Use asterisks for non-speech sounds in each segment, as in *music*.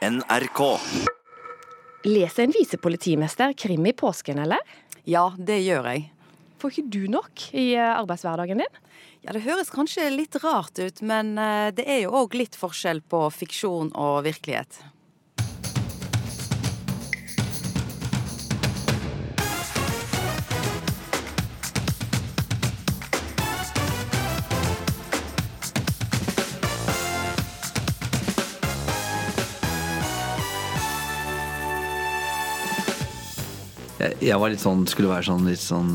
NRK. Leser en visepolitimester krim i påsken, eller? Ja, det gjør jeg. Får ikke du nok i eh, arbeidshverdagen din? Ja, Det høres kanskje litt rart ut, men eh, det er jo òg litt forskjell på fiksjon og virkelighet. Jeg, jeg var litt sånn, skulle være sånn litt sånn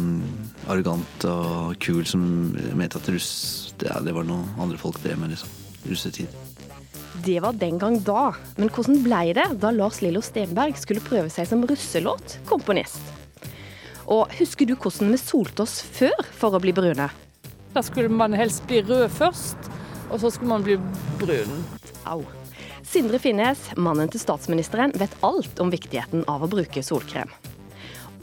arrogant og kul som mente at russ ja, det var noe andre folk drev med, liksom. Russetid. Det var den gang da, men hvordan ble det da Lars Lillo Stenberg skulle prøve seg som russelåtkomponist? Og husker du hvordan vi solte oss før for å bli brune? Da skulle man helst bli rød først, og så skulle man bli brun. Au. Sindre Finnes, mannen til statsministeren, vet alt om viktigheten av å bruke solkrem.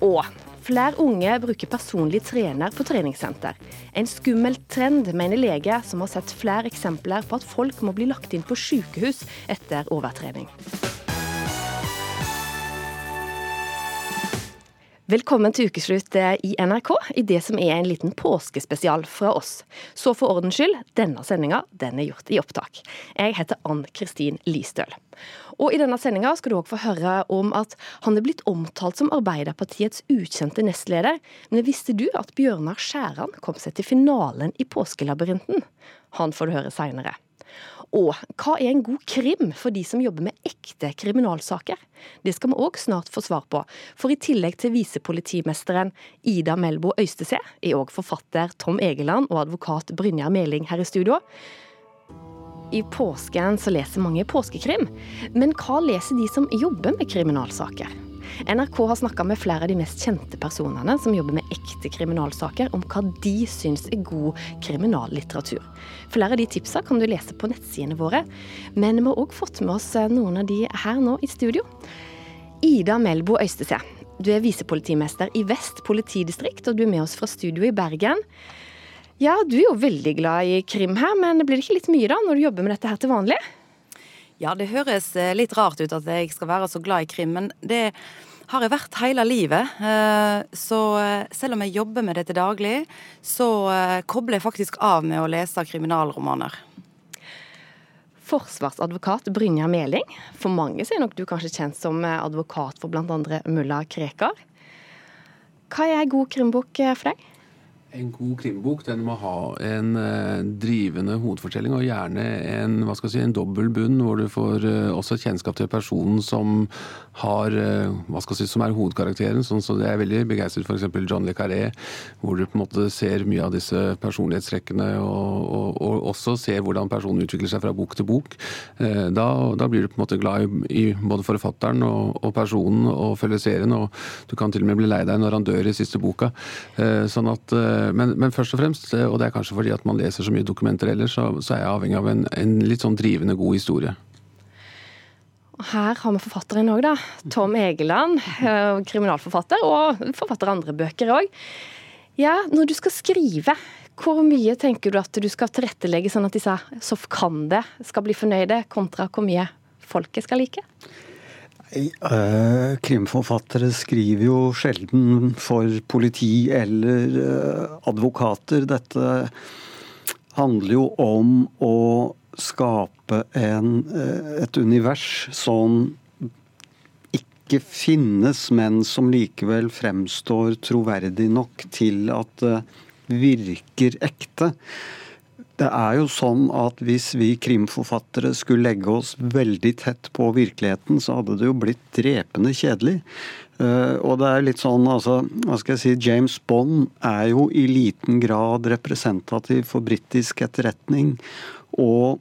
Og flere unge bruker personlig trener på treningssenter. En skummel trend, mener lege, som har sett flere eksempler på at folk må bli lagt inn på sykehus etter overtrening. Velkommen til ukeslutt i NRK i det som er en liten påskespesial fra oss. Så for ordens skyld, denne sendinga den er gjort i opptak. Jeg heter Ann Kristin Listøl. Og I denne sendinga skal du òg få høre om at han er blitt omtalt som Arbeiderpartiets ukjente nestleder. Men visste du at Bjørnar Skjæran kom seg til finalen i Påskelabyrinten? Han får du høre seinere. Og hva er en god krim for de som jobber med ekte kriminalsaker? Det skal vi òg snart få svar på. For i tillegg til visepolitimesteren Ida Melbo Øystese, er òg forfatter Tom Egeland og advokat Brynjar Meling her i studio. I påsken så leser mange påskekrim, men hva leser de som jobber med kriminalsaker? NRK har snakka med flere av de mest kjente personene som jobber med ekte kriminalsaker, om hva de syns er god kriminallitteratur. Flere av de tipsa kan du lese på nettsidene våre, men vi har òg fått med oss noen av de her nå i studio. Ida Melbo Øystese, du er visepolitimester i Vest politidistrikt, og du er med oss fra studio i Bergen. Ja, du er jo veldig glad i krim her, men blir det ikke litt mye da, når du jobber med dette her til vanlig? Ja, det høres eh, litt rart ut at jeg skal være så glad i krim, men det har jeg vært hele livet. Eh, så eh, selv om jeg jobber med det til daglig, så kobler jeg faktisk av med å lese kriminalromaner. Forsvarsadvokat Brynja Meling. For mange er nok du kanskje kjent som advokat for bl.a. mulla Krekar. Hva er ei god krimbok for deg? En god krimbok den må ha en uh, drivende hovedfortelling, og gjerne en, hva skal jeg si, en dobbel bunn, hvor du får uh, også kjennskap til personen som har, uh, hva skal jeg si, som er hovedkarakteren. sånn så Det er veldig begeistret f.eks. John Le Carré, hvor du på en måte ser mye av disse personlighetstrekkene, og, og, og også ser hvordan personen utvikler seg fra bok til bok. Da, da, blir du på en måte glad i, i både forfatteren og, og, personen og følger serien, og du kan til og med bli lei deg når han dør i siste boka. sånn at Eh, men, men, først og fremst, eh, og det er kanskje fordi at man leser så mye dokumenter ellers, så, så er jeg avhengig av en, en, litt sånn drivende god historie. Her har vi forfatteren òg, da. Tom Egeland, eh, kriminalforfatter, og forfatter andre bøker òg. Ja, når du skal skrive, hvor mye tenker du at du skal tilrettelegge sånn at disse så kan det, skal bli fornøyde, kontra hvor mye folket skal like? Uh, krimforfattere skriver jo sjelden for politi eller uh, advokater. Dette handler jo om å skape en, uh, et univers som ikke finnes, men som likevel fremstår troverdig nok til at det virker ekte. Det er jo sånn at hvis vi krimforfattere skulle legge oss veldig tett på virkeligheten, så hadde det jo blitt drepende kjedelig. Uh, og det er litt sånn, altså, hva skal jeg si, James Bond er jo i liten grad representativ for britisk etterretning. Og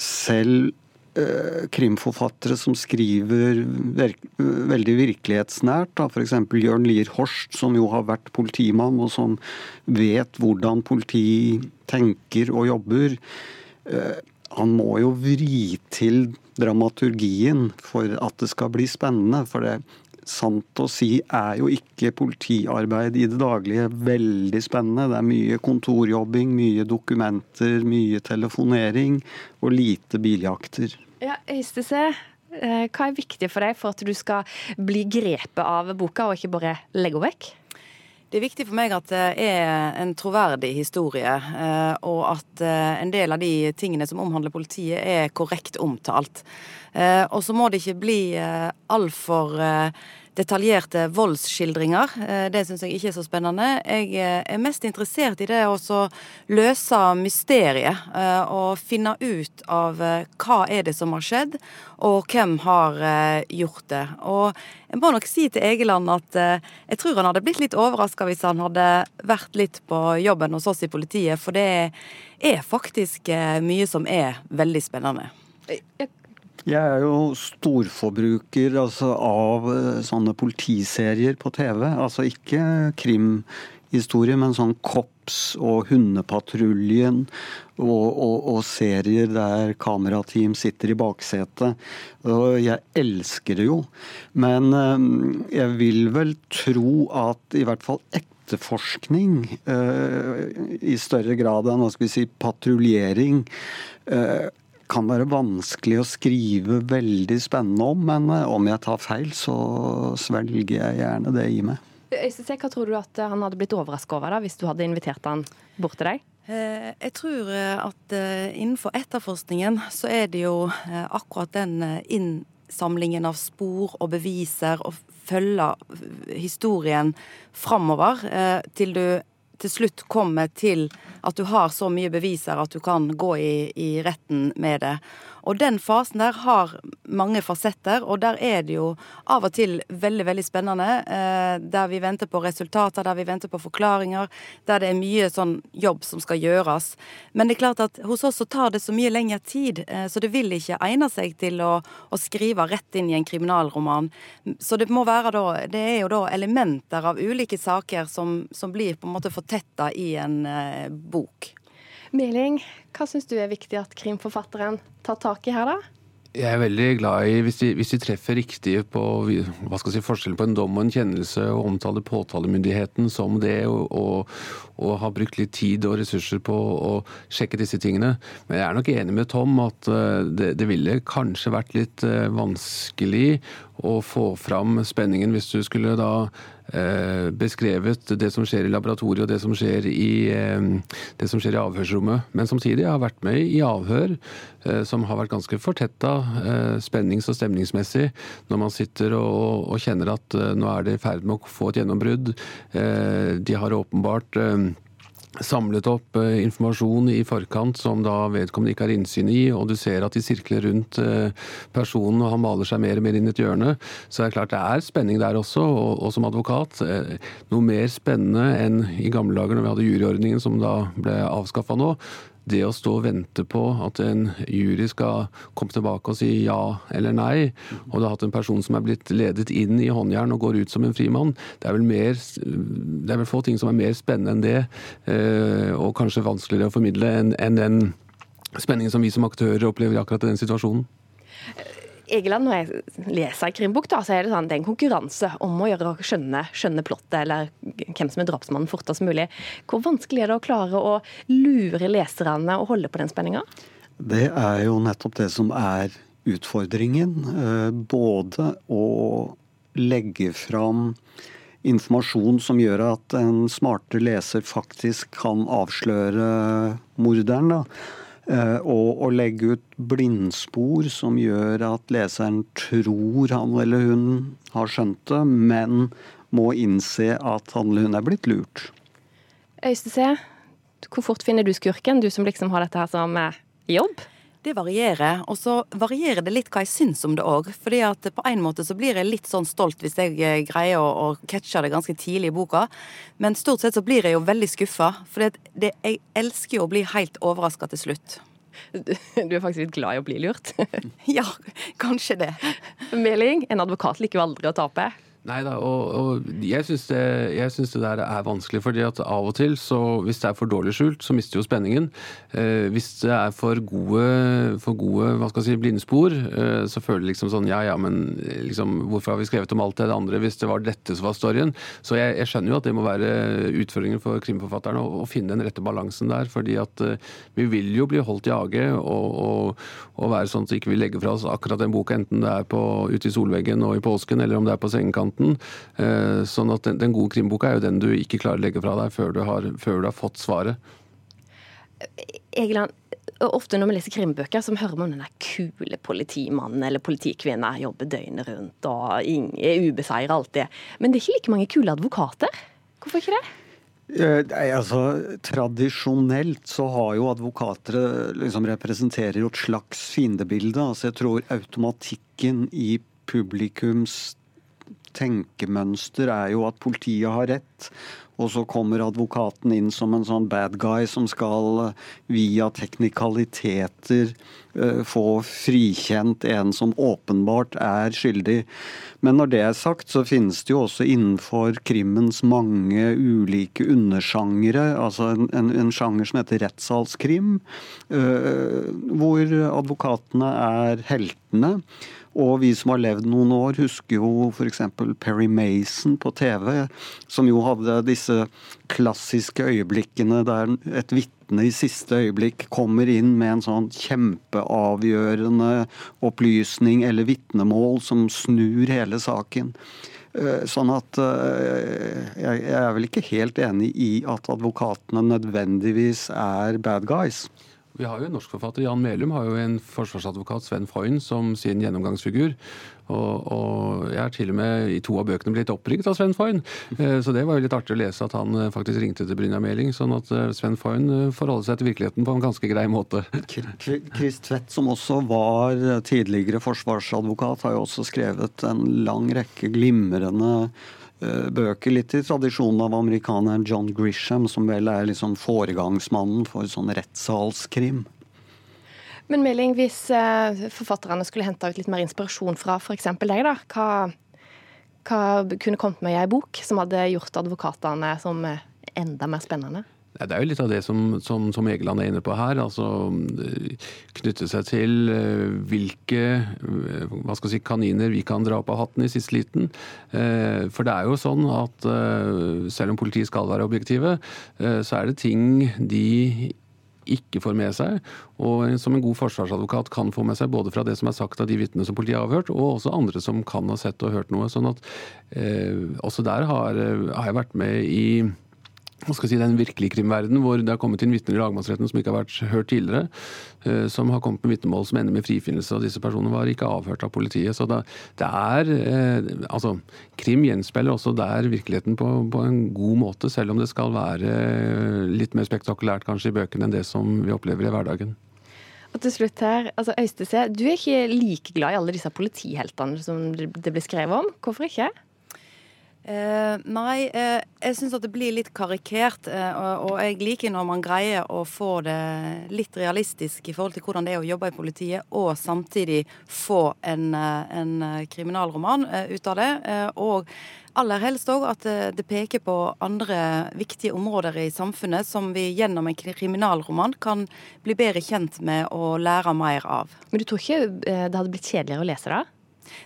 selv uh, krimforfattere som skriver veldig virkelighetsnært, da, f.eks. Jørn Lier Horst, som jo har vært politimann, og som vet hvordan politi tenker og jobber. Eh, han må jo vri til dramaturgien for at det skal bli spennende. For det sant å si er jo ikke politiarbeid i det daglige veldig spennende. Det er mye kontorjobbing, mye dokumenter, mye telefonering og lite biljakter. Ja, Øystese, Eh, hva er viktig for deg for at du skal bli grepet av boka, og ikke bare legge henne vekk? Det er viktig for meg at det er en troverdig historie, eh, og at eh, en del av de tingene som omhandler politiet, er korrekt omtalt. Og så må det ikke bli altfor detaljerte voldsskildringer. Eh, det syns jeg ikke er så spennende. Jeg eh, er mest interessert i det å løse mysteriet. Eh, og finne ut av hva er det som har skjedd, og hvem har gjort det. Og jeg må nok si til Egeland at jeg tror han hadde blitt litt overraska hvis han hadde vært litt på jobben hos oss i politiet, for det er faktisk mye som er veldig spennende. Jeg er jo storforbruker altså, av eh, sånne politiserier på TV. Altså ikke krimhistorie, men sånn Kops og Hundepatruljen og, og, og, serier der kamerateam sitter i baksetet. Jeg elsker det jo. Men eh, jeg vil vel tro at i hvert fall etterforskning uh, i større grad enn hva skal vi si, patruljering uh, kan være vanskelig å skrive veldig spennende om, men eh, om jeg tar feil, så svelger jeg gjerne det i meg. Øystein, hva tror du at han hadde blitt overraska over da, hvis du hadde invitert han bort til deg? Eh, jeg tror eh, at innenfor etterforskningen så er det jo akkurat den innsamlingen av spor og beviser og følge historien framover til du til slutt kommer til at du har så mye beviser at du kan gå i, i retten med det. Og den fasen der har mange fasetter, og der er det jo av og til veldig, veldig spennende. Eh, der vi venter på resultater, der vi venter på forklaringer, der det er mye sånn jobb som skal gjøres. Men det er klart at hos oss så tar det så mye lengre tid, eh, så det vil ikke egne seg til å, å skrive rett inn i en kriminalroman. Så det må være da Det er jo da elementer av ulike saker som, som blir på en måte fortetta i en eh, bok. Meling, hva syns du er viktig at krimforfatteren tar tak i her, da? Jeg er veldig glad i hvis de, hvis de treffer riktig på hva skal jeg si, forskjellen på en dom og en kjennelse, og omtaler påtalemyndigheten som det, og, og, og, har brukt litt tid og ressurser på å sjekke disse tingene. Men jeg er nok enig med Tom at eh, det, det ville kanskje vært litt eh, vanskelig å få fram spenningen hvis du skulle da beskrevet det som skjer i laboratoriet og det som skjer i, eh, det som skjer i avhørsrommet. Men samtidig har jeg vært med i avhør eh, som har vært ganske fortetta spennings- og stemningsmessig, når man sitter og, og kjenner at nå er det i ferd med å få et gjennombrudd. De har åpenbart samlet opp eh, informasjon i forkant som da vedkommende ikke har innsyn i, og du ser at de sirkler rundt eh, personen og han maler seg mer og mer inn i et hjørne, så er det klart det er spenning der også. Og, som advokat eh, noe mer spennende enn i gamle dager når vi hadde juryordningen som da ble avskaffa nå det å stå og vente på at en jury skal komme tilbake og si ja eller nei, og du har hatt en person som er blitt ledet inn i håndjern og går ut som en frimann, det er vel, mer, det er vel få ting som er mer spennende enn det, eh, og kanskje vanskeligere å formidle enn den spenningen som vi som aktører opplever i akkurat den situasjonen. Egeland, når jeg leser en krimbok, da, så er det sånn, det er en konkurranse om å gjøre skjønne, skjønne plottet, eller hvem som er drapsmannen, fortest mulig. Hvor vanskelig er det å klare å lure leserne og holde på den spenninga? Det er jo nettopp det som er utfordringen. Eh, både å legge fram informasjon som gjør at en smarte leser faktisk kan avsløre morderen. da og å legge ut blindspor som gjør at leseren tror han eller hun har skjønt det, men må innse at han eller hun er blitt lurt. Øystese, hvor fort finner du skurken, du som liksom har dette her som eh, jobb? Det varierer. Og så varierer det litt hva jeg syns om det òg. Fordi at på en måte så blir jeg litt sånn stolt hvis jeg eh, greier å, å catche det ganske tidlig i boka. Men stort sett så blir jeg jo veldig skuffa. For jeg elsker jo å bli helt overraska til slutt. Du er faktisk litt glad i å bli lurt? *laughs* ja, kanskje det. Meling, en advokat liker jo aldri å tape. Nei da, og, og jeg syns det, det der er vanskelig. fordi at av og til, så hvis det er for dårlig skjult, så mister jo spenningen. Eh, hvis det er for gode, for gode hva skal jeg si, blindspor, eh, så føler det liksom sånn ja ja, men liksom, hvorfor har vi skrevet om alt det andre hvis det var dette som var storyen? Så jeg, jeg skjønner jo at det må være utfordringen for krimforfatterne å, å finne den rette balansen der. fordi at eh, vi vil jo bli holdt i age og, og, og være sånn at vi ikke vil legge fra oss akkurat den boka, enten det er på, ute i solveggen og i påsken, eller om det er på sengekanten kanten. Eh, sånn at den, den gode krimboka er jo den du ikke klarer å legge fra deg før du har, før du har fått svaret. Egeland, ofte når vi leser krimbøker, så hører vi om den kule politimannen eller politikvinna jobber døgnet rundt og er ubeseira alltid. Men det er ikke like mange kule advokater. Hvorfor ikke det? Eh, nei, altså, Tradisjonelt så har jo advokater eh, liksom representerer jo et slags fiendebilde. Altså, jeg tror automatikken i publikums tenkemønster er jo at politiet har rett, og så kommer advokaten inn som en sånn bad guy som skal eh, via teknikaliteter uh, få frikjent en som åpenbart er skyldig. Men når det er sagt, så finnes det jo også innenfor krimmens mange ulike undersjangere. Altså en, en, en sjanger som heter rettssalskrim, uh, hvor advokatene er heltene. Og vi som har levd noen år, husker jo f.eks. Perry Mason på TV, som jo hadde disse klassiske øyeblikkene der et vitne i siste øyeblikk kommer inn med en sånn kjempeavgjørende opplysning eller vitnemål som snur hele saken. Eh, sånn at eh, jeg er vel ikke helt enig i at advokatene nødvendigvis er bad guys. Vi har jo en norskforfatter, Jan Melum, har jo en forsvarsadvokat, Sven Foyn, som sin gjennomgangsfigur. Og, og, jeg er til og med i to av bøkene blitt oppringt av Sven Foyn. Eh, så det var jo litt artig å lese at han eh, faktisk ringte til Brynja Meling. Sånn at eh, Sven Foyn forholder seg til virkeligheten på en ganske grei måte. *laughs* Chris Tvedt, som også var tidligere forsvarsadvokat, har jo også skrevet en lang rekke glimrende bøker, litt i tradisjonen av amerikaneren John Grisham, som vel er liksom foregangsmannen for sånn rettssalskrim. Men Meling, hvis eh, forfatterne skulle henta ut litt mer inspirasjon fra f.eks. deg, da, hva, hva kunne kommet med i ei bok som hadde gjort advokatene som enda mer spennende? Det er jo litt av det som, som, som Egeland er inne på her. altså Knytte seg til eh, hvilke eh, hva skal si, kaniner vi kan dra opp av hatten i siste liten. Eh, for det er jo sånn at selv om politiet skal være objektive, så er det ting de ikke får med seg, og som en god forsvarsadvokat kan få med seg både fra det som er sagt av de vitnene som politiet har avhørt, og også andre som kan ha sett og hørt noe. sånn at eh, Også der har, har jeg vært med i hva skal si, den virkelige krimverdenen, hvor det har kommet inn vitner i lagmannsretten som ikke har vært hørt tidligere, eh, som har kommet med vitnemål som ender med frifinnelse, og disse personene var ikke avhørt av politiet. Så det, det er eh, Altså, krim gjenspeiler også der virkeligheten på, på, en god måte, selv om det skal være litt mer spektakulært kanskje i bøkene enn det som vi opplever i hverdagen. Og til slutt her, altså Øystese, du er ikke like glad i alle disse politiheltene som det blir skrevet om. Hvorfor ikke? Eh, nei, eh, jeg syns at det blir litt karikert. Eh, og, og, jeg liker når man greier å få det litt realistisk i forhold til hvordan det er å jobbe i politiet, og samtidig få en, eh, en kriminalroman eh, ut av det. Eh, og aller helst òg at det peker på andre viktige områder i samfunnet som vi gjennom en kriminalroman kan bli bedre kjent med og lære mer av. Men du tror ikke det hadde blitt kjedeligere å lese det?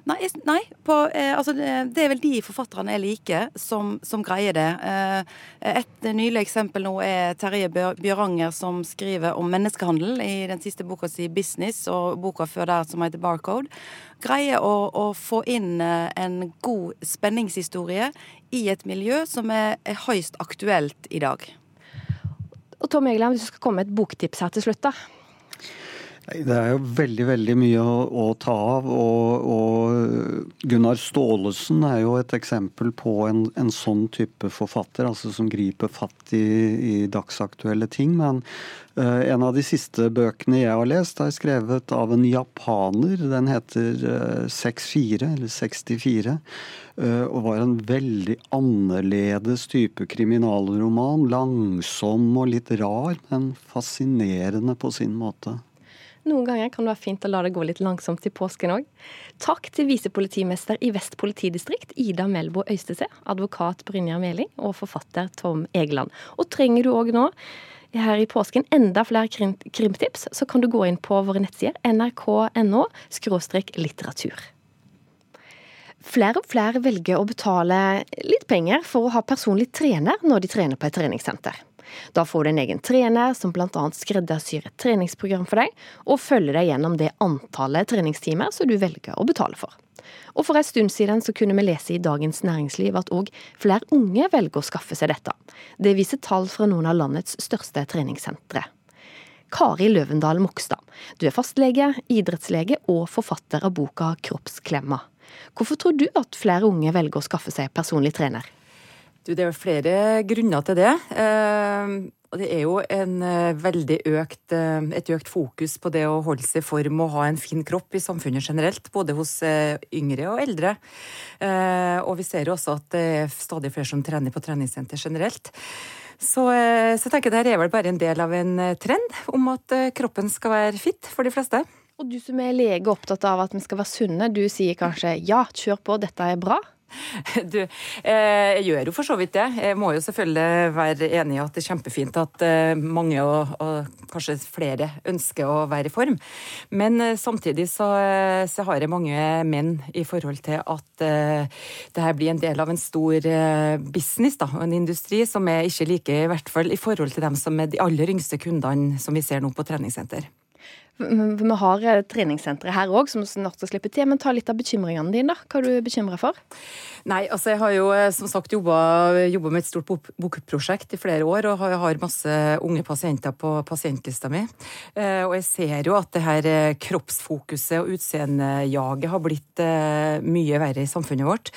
Nei, nei på, eh, altså det, er vel de forfatterne jeg liker, som, som greier det. Eh, et nylig eksempel nå er Terje Bjøranger, som skriver om menneskehandel i den siste boka si 'Business', og boka før der som heter 'Barcode'. Greier å, å få inn eh, en god spenningshistorie i et miljø som er, er høyst aktuelt i dag. Og Tom Egeland, hvis du skal komme med et boktips her til slutt, da? Det er jo veldig veldig mye å, å ta av. Og, og, Gunnar Staalesen er jo et eksempel på en, en sånn type forfatter, altså som griper fatt i, i dagsaktuelle ting. Men uh, en av de siste bøkene jeg har lest, er skrevet av en japaner. Den heter uh, 64, eller 64. Uh, og var en veldig annerledes type kriminalroman. Langsom og litt rar, men fascinerende på sin måte. Noen ganger kan det være fint å la det gå litt langsomt i påsken òg. Takk til visepolitimester i Vest politidistrikt, Ida Melbo Øystese, advokat Brynjar Meling og forfatter Tom Egeland. Og trenger du òg nå her i påsken enda flere krim krimtips, så kan du gå inn på våre nettsider nrk.no litteratur. Flere og flere velger å betale litt penger for å ha personlig trener når de trener på et treningssenter. Da får du en egen trener som bl.a. skreddersyr et treningsprogram for deg, og følger deg gjennom det antallet treningstimer som du velger å betale for. Og For en stund siden så kunne vi lese i Dagens Næringsliv at òg flere unge velger å skaffe seg dette. Det viser tall fra noen av landets største treningssentre. Kari Løvendal Mokstad, du er fastlege, idrettslege og forfatter av boka Kroppsklemma. Hvorfor tror du at flere unge velger å skaffe seg personlig trener? Du, det er flere grunner til det. Eh, og det er jo en eh, veldig økt, eh, et økt fokus på det å holde seg i form og ha en fin kropp i samfunnet generelt, både hos yngre og eldre. Og vi ser jo også at det er stadig flere som trener på treningssenter generelt. Så, så jeg tenker det her er vel bare en del av en trend om at kroppen skal være fit for de fleste. Og du som er lege opptatt av at vi skal være sunne, du sier kanskje ja, kjør på, dette er bra? *laughs* Du, eh, jeg gjør jo for så vidt det. Jeg må jo selvfølgelig være enig i at det er kjempefint at eh, mange og, og kanskje flere ønsker å være i form. Men eh, samtidig så, så, har jeg mange menn i forhold til at det her blir en del av en stor business da, og en industri som jeg ikke liker, i hvert fall i forhold til dem som er de aller yngste kundene som vi ser nå på treningssenter. Vi har treningssenteret treningssentre her òg som snart skal slippe til. Men ta litt av bekymringene dine, da. Hva er du bekymra for? Nei, altså jeg har jo eh, som sagt jobba med et stort bokprosjekt i flere år, og har masse unge pasienter på pasientlista mi. Eh, og jeg ser jo at det her kroppsfokuset og utseendejaget har blitt mye verre i samfunnet vårt.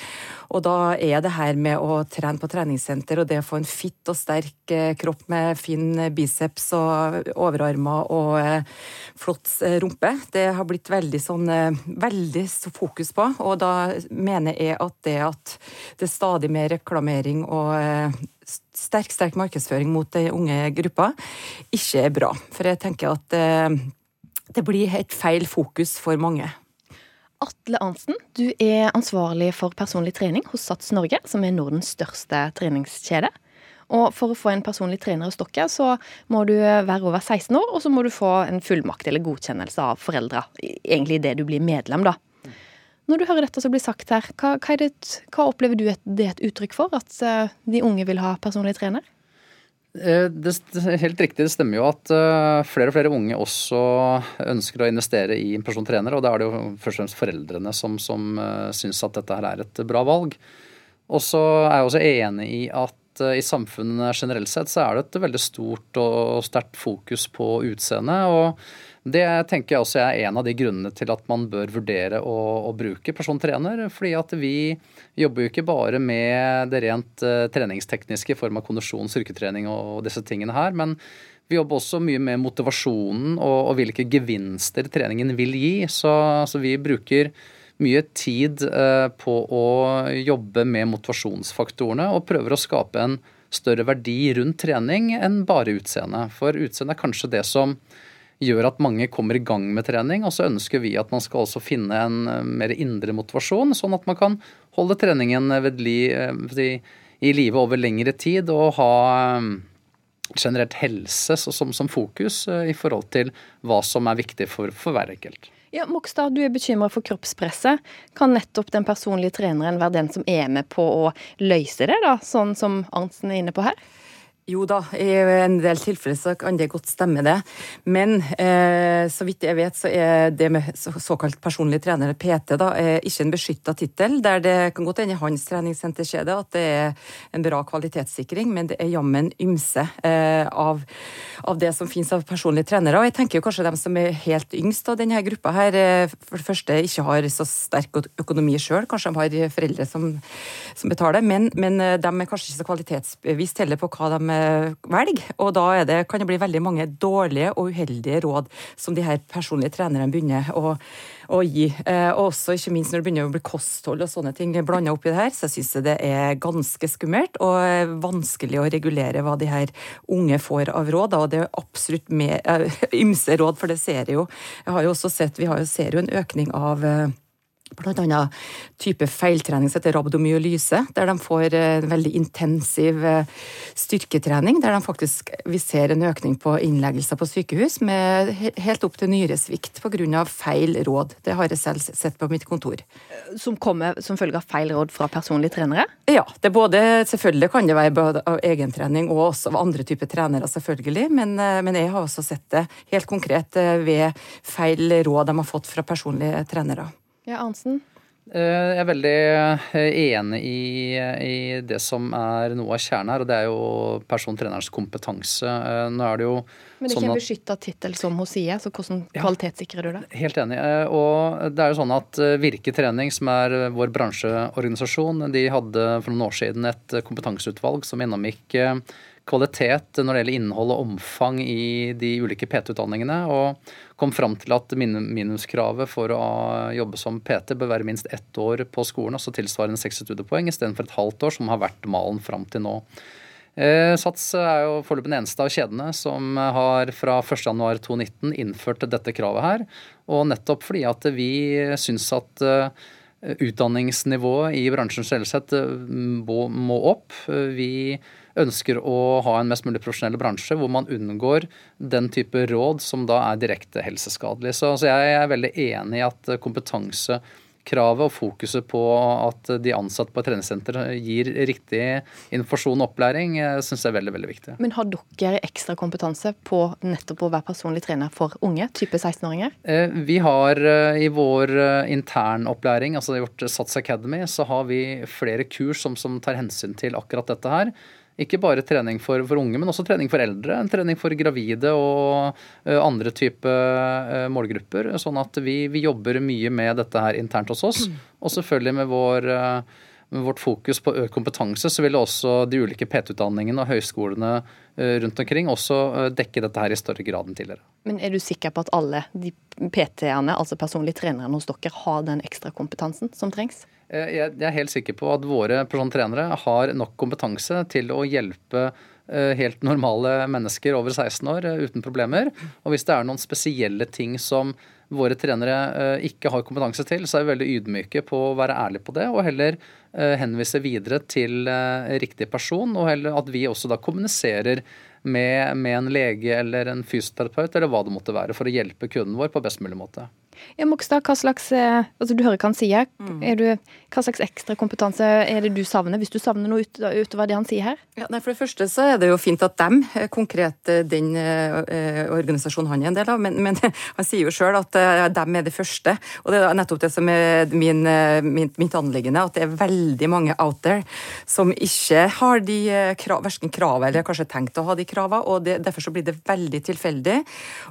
Og da er det her med å trene på treningssenter og det å få en fitt og sterk kropp med fin biceps og overarmer og flott flott eh, rumpe. Det har blitt veldig sånn eh, veldig fokus på. Og da mener jeg at det at det er stadig mer reklamering og eh, sterk, sterk markedsføring mot den unge gruppa, ikke er bra. For jeg tenker at det blir et feil fokus for mange. Atle Arntzen, du er ansvarlig for personlig trening hos Sats Norge, som er Nordens største treningskjede. Og for å få en personlig trener hos dere, så må du være over 16 år, og så må du få en fullmakt eller godkjennelse av foreldra. Egentlig det du blir medlem, da. Når du hører dette som blir sagt her, hva, hva, det, hva opplever du det er et uttrykk for? At uh, de unge vil ha personlig trener? Eh, det helt riktig, det stemmer jo at uh, flere og flere unge også ønsker å investere i en personlig trener. Og da er det jo først og fremst foreldrene som, som syns at dette her er et bra valg. Og så er jeg også enig i at Eh, i samfunnet generelt sett så er det et veldig stort og sterkt fokus på utseendet. Og det tenker jeg også er en av de grunnene til at man bør vurdere å, å bruke persontrener. Fordi at vi jobber jo ikke bare med det rent uh, treningstekniske i form av kondisjon, styrketrening og disse tingene her. men vi jobber også mye med motivasjonen og, og hvilke gevinster treningen vil gi. Så, så vi bruker mye tid eh, på å jobbe med motivasjonsfaktorene og prøver å skape en større verdi rundt trening enn bare utseende. For utseende er kanskje det som gjør at mange kommer i gang med trening. Og så ønsker vi at man skal også finne en eh, mer indre motivasjon, sånn at man kan holde treningen ved li, eh, i live over lengre tid og ha generelt helse som, som, fokus i forhold til hva som er viktig for, for hver enkelt. Ja, Mokstad, du er bekymra for kroppspresset. Kan nettopp den personlige treneren være den som er med på å løse det, da, sånn som Arntzen er inne på her? Jo da, i en del tilfeller så kan det godt stemme det. Men eh, så vidt jeg vet så er det med såkalt personlig trener, PT, da, ikke en beskytta tittel. Der det kan godt hende i hans treningssenterkjede at det er en bra kvalitetssikring, men det er jammen ymse eh, av, av, det som finnes av personlige trenere. Og jeg tenker jo kanskje dem som er helt yngst av denne gruppa her, eh, for det første ikke har så sterk økonomi sjøl. Kanskje de har foreldre som, som betaler, men, men eh, de er kanskje ikke så kvalitetsbevisst heller på hva de velger. Og da det, kan det bli veldig mange dårlige og uheldige råd som de her personlige trenerne begynner å, å gi. Eh, og også ikke minst når det begynner å bli kosthold og sånne ting blanda oppi det her, så syns jeg det er ganske skummelt og vanskelig å regulere hva de her unge får av råd. Og det er absolutt *laughs* ymse råd, for det ser jeg jo. Jeg har jo også sett, Vi har jo, ser jo en økning av bl.a. type feiltrening som heter rabdomyolyse, der de får en veldig intensiv eh, styrketrening. Der de faktisk, vi ser en økning på innleggelser på sykehus med helt opp til nyresvikt pga. feil råd. Det har jeg selv sett på mitt kontor. Som kommer som følge av feil råd fra personlige trenere? Ja. det er både, Selvfølgelig kan det være både av egentrening og også av andre typer trenere, selvfølgelig. Men, eh, men jeg har også sett det helt konkret eh, ved feil råd de har fått fra personlige trenere. Ja, Arnsen? Eh, jeg er veldig eh, enig i, i, det som er noe av kjernen her, og det er jo persontrenerens kompetanse. Eh, nå er det jo Men det er ikke en beskytta tittel som hun sier, så hvordan kvalitetssikrer du det? Helt enig. Og det er jo sånn at Virke Trening, som er vår bransjeorganisasjon, de hadde for noen år siden et kompetanseutvalg som gjennomgikk kvalitet når det gjelder innhold og omfang i de ulike PT-utdanningene, og kom fram til at minimumskravet for å jobbe som PT bør være minst ett år på skolen, altså tilsvarende 60 studiepoeng, istedenfor et halvt år, som har vært malen fram til nå. Eh, Sats er jo foreløpig den eneste av kjedene som har fra 1.1.2019 innført dette kravet her. Og nettopp fordi at vi syns at eh, utdanningsnivået i bransjen generelt sett eh, må opp. Vi ønsker å ha en mest mulig profesjonell bransje hvor man unngår den type råd som da er direkte helseskadelig. Så, så jeg er veldig enig i at kompetanse kravet og fokuset på at de ansatte på et treningssenter gir riktig informasjon og opplæring, syns jeg er veldig veldig viktig. Men har dere ekstra kompetanse på nettopp å være personlig trener for unge, type 16-åringer? Eh, vi har eh, i vår eh, internopplæring, altså i vårt Sats Academy, så har vi flere kurs som, som tar hensyn til akkurat dette her. Ikke bare trening for, for, unge, men også trening for eldre. En trening for gravide og uh, andre type uh, målgrupper. Sånn at vi, vi, jobber mye med dette her internt hos oss. Og selvfølgelig med, vår, uh, med vårt fokus på økt kompetanse, så vil også de ulike PT-utdanningene og høyskolene rundt omkring også dekke dette her i større grad enn tidligere. Men er du sikker på at alle de PT-ene, altså personlige trenerne hos dere, har den ekstra kompetansen som trengs? Eh, jeg er helt sikker på at våre trenere har nok kompetanse til å hjelpe eh, helt normale mennesker over 16 år eh, uten problemer. Og hvis det er noen spesielle ting som våre trenere ikke har kompetanse til, så er vi veldig ydmyke på å være ærlige på det, og heller henvise videre til riktig person. Og heller at vi også da kommuniserer med, med en lege eller en fysioterapeut eller hva det måtte være, for å hjelpe kunden vår på best mulig måte. Ja, Mokstad, hva slags, eh, altså Du hører hva han sier. Mm. Du, hva slags ekstra kompetanse er det du savner, hvis du savner noe ut, utover det han sier her? Ja, nei, for det første så er det jo fint at dem, eh, konkret eh, den eh, organisasjonen han er en del av, men, men *laughs* han sier jo sjøl at eh, dem er det første. Og det er nettopp det som er min, min, mitt anliggende, at det er veldig mange out there som ikke har de krav, verken krav eller kanskje tenkt å ha de kravene, og det, derfor så blir det veldig tilfeldig.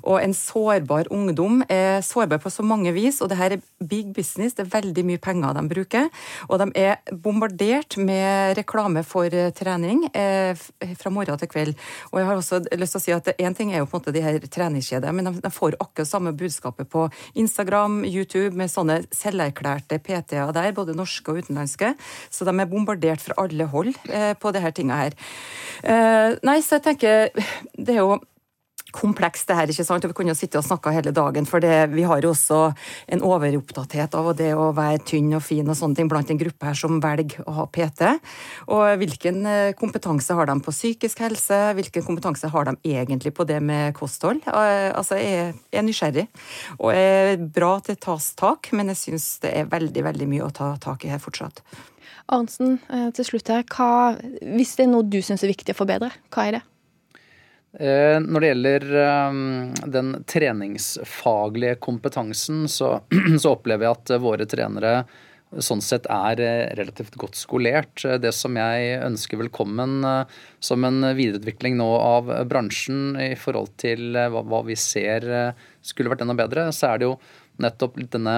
Og en sårbar ungdom er sårbar på så mange vis, og det her er big business, det er veldig mye penger de bruker. Og de er bombardert med reklame for eh, trening eh, fra morgen til kveld. Og jeg har også lyst til å si at Én ting er jo på en måte de her treningskjedene, men de, de får akkurat samme budskapet på Instagram, YouTube, med sånne selverklærte PT-er der, både norske og utenlandske. Så de er bombardert fra alle hold eh, på disse tinga her. Eh, nei, så jeg tenker Det er jo komplekst det her, ikke sant? Og vi kunne jo sitte og snakke hele dagen, for det, vi har jo også en overopptatthet av det å være tynn og fin og sånne ting blant en gruppe her som velger å ha PT. Og hvilken eh, kompetanse har de på psykisk helse, hvilken kompetanse har de egentlig på det med kosthold? Eh, altså, jeg er nysgjerrig, og er bra at det tas tak, men jeg syns det er veldig, veldig mye å ta tak i her fortsatt. Arntzen, eh, til slutt her. Hva, hvis det er noe du syns er viktig å forbedre, hva er det? Eh, når det gjelder ehm, den treningsfaglige kompetansen, så, *clears throat* så, opplever jeg at våre trenere sånn sett er eh, relativt godt skolert. Det som jeg ønsker velkommen eh, som en videreutvikling nå av bransjen i forhold til hva vi ser skulle vært enda bedre, så er det jo nettopp denne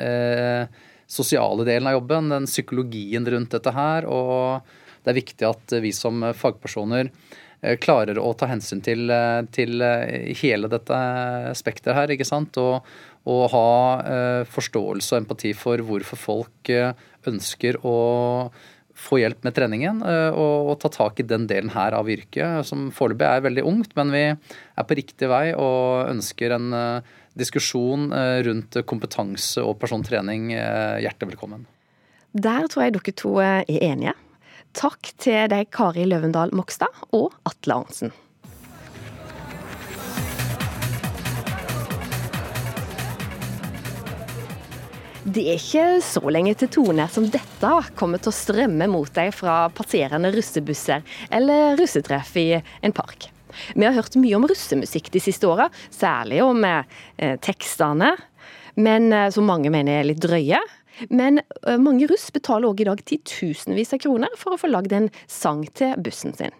eh, sosiale delen av jobben, den psykologien rundt dette her. Og det er viktig at vi som fagpersoner klarer å ta hensyn til, til hele dette spekteret her, ikke sant. Og, og ha forståelse og empati for hvorfor folk ønsker å få hjelp med treningen og, og ta tak i den delen her av yrket, som foreløpig er veldig ungt, men vi er på riktig vei og ønsker en diskusjon rundt kompetanse og persontrening hjertelig velkommen. Der tror jeg dere to er enige. Takk til deg Kari Løvendal Mokstad og Atle Arntzen. Det er ikke så lenge til toner som dette kommer til å strømme mot deg fra passerende russebusser eller russetreff i en park. Vi har hørt mye om russemusikk de siste åra, særlig om eh, tekstene, men eh, som mange mener er litt drøye. Men mange russ betaler òg i dag titusenvis av kroner for å få lagd en sang til bussen sin.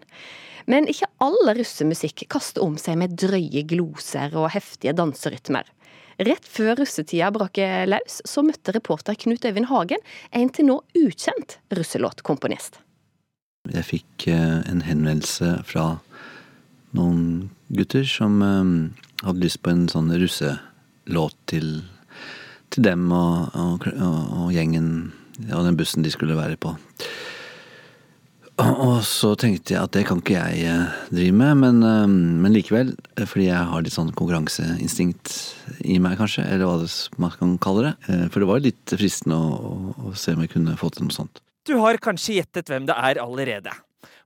Men ikke all russemusikk kaster om seg med drøye gloser og heftige danserytmer. Rett før russetida braker løs, så møtte reporter Knut Øyvind Hagen en til nå ukjent russelåtkomponist. Jeg fikk en henvendelse fra noen gutter som hadde lyst på en sånn russelåt til til dem og, og, og, gjengen og den bussen de skulle være på. Og så tenkte jeg at det kan ikke jeg eh, drive med, men, eh, men likevel, fordi jeg har litt sånn konkurranseinstinkt i meg, kanskje, eller hva man kan kalle det. Eh, for det var litt fristende å, å se om jeg kunne få til noe sånt. Du har kanskje gjettet hvem det er allerede.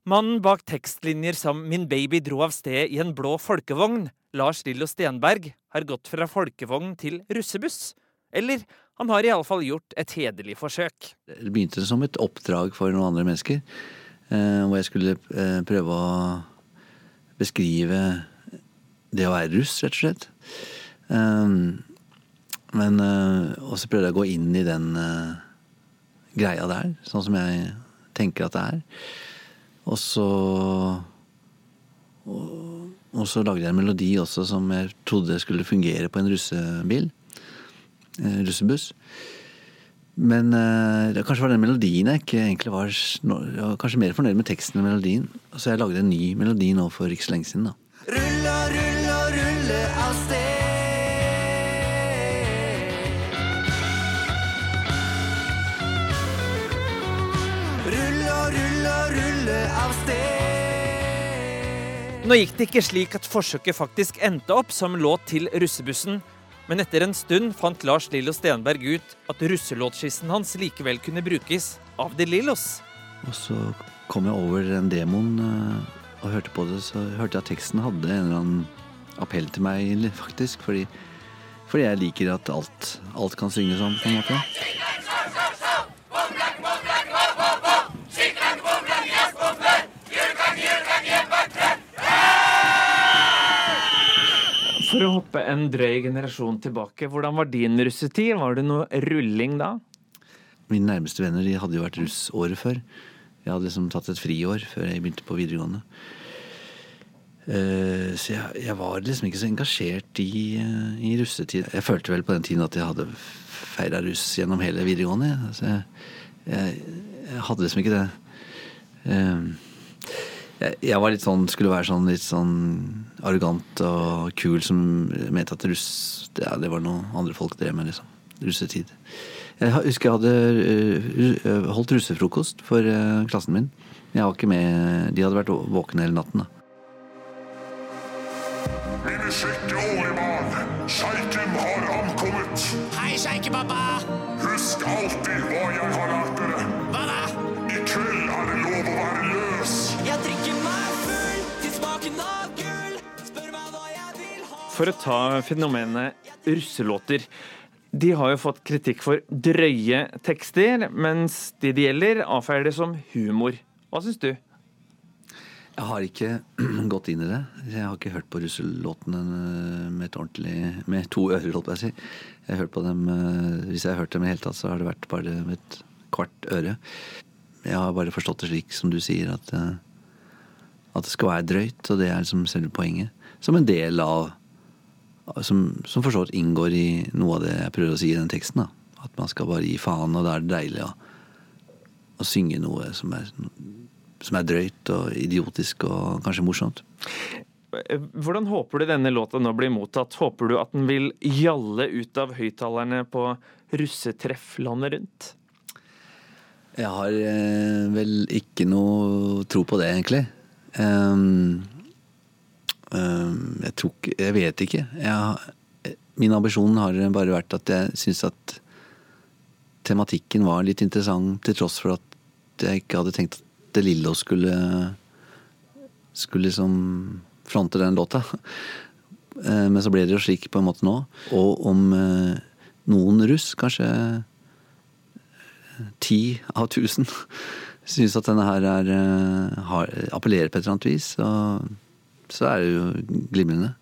Mannen bak tekstlinjer som 'Min baby dro av sted i en blå folkevogn', Lars Lillo Stenberg, har gått fra folkevogn til russebuss. Eller han har iallfall gjort et hederlig forsøk. Det begynte som et oppdrag for noen andre mennesker. Eh, hvor jeg skulle eh, prøve å beskrive det å være russ, rett og slett. Men Og så prøvde jeg å gå inn i den greia der, sånn som jeg tenker at det er. Og så Og så lagde jeg en melodi også som jeg trodde skulle fungere på en russebil. Eh, russebuss. Men uh, det kanskje var den melodien jeg ikke egentlig var no, kanskje mer fornøyd med teksten enn melodien. Så jeg lagde en ny melodi nå for ikke så lenge siden. da. Rulle, rulle, rulle av sted. Rulle, rulle, rulle av sted. Nå gikk det ikke slik at forsøket faktisk endte opp som låt til russebussen. Men etter en stund fant Lars Lillo Stenberg ut at russelåtskissen hans likevel kunne brukes av De Lillos. Og så kom jeg over den demoen eh, og hørte på det, så hørte jeg at teksten hadde en eller annen appell til meg, faktisk. Fordi, fordi jeg liker at alt, alt kan synges om, på en måte. Å hoppe en drøy generasjon tilbake, hvordan var din russetid? Var det noe rulling da? Mine nærmeste venner de hadde jo vært russ året før. Jeg hadde liksom tatt et friår før jeg begynte på videregående. Uh, så jeg, jeg, var liksom ikke så engasjert i, uh, i, russetid. Jeg følte vel på den tiden at jeg hadde feira russ gjennom hele videregående. Så jeg, jeg, jeg, hadde liksom ikke det. Jeg, var litt sånn, skulle være sånn litt sånn arrogant og kul som mente at russ ja, det var noe andre folk drev med, liksom. Russetid. Jeg husker jeg hadde uh, holdt russefrokost for uh, klassen min. Jeg var ikke med De hadde vært våkne hele natten, da. Mine sjekke barn, sjeiken har ankommet. Hei, sjeikepappa. Husk alltid hva jeg har lært For å ta fenomenet russelåter. De har jo fått kritikk for drøye tekster, mens de det gjelder, avfeier det som humor. Hva syns du? Jeg har ikke *clears throat* gått inn i det. Jeg har ikke hørt på russelåtene med, med to ører, holdt jeg å si. Jeg har hørt på dem, eh, Hvis jeg har hørt dem i det hele tatt, så har det vært bare med et kvart øre. Jeg har bare forstått det slik som du sier, at, eh, at det skal være drøyt, og det er liksom selve poenget. Som en del av som, som for så vidt inngår i noe av det jeg prøver å si i den teksten. Da. At man skal bare gi faen, og da er det deilig å, å synge noe som er som er drøyt og idiotisk og kanskje morsomt. Hvordan håper du denne låta nå blir mottatt? Håper du at den vil gjalle ut av høyttalerne på russetreff landet rundt? Jeg har eh, vel ikke noe tro på det, egentlig. Um, jeg tok, Jeg vet ikke. Jeg, min ambisjon har bare vært at jeg syns at tematikken var litt interessant, til tross for at jeg ikke hadde tenkt at De Lillo skulle skulle liksom fronte den låta. Eh, men så ble det jo slik på en måte nå. Og om eh, noen russ, kanskje ti av tusen, *laughs* syns at denne her er, eh, appellerer på et eller annet vis, så, så er det jo glimrende.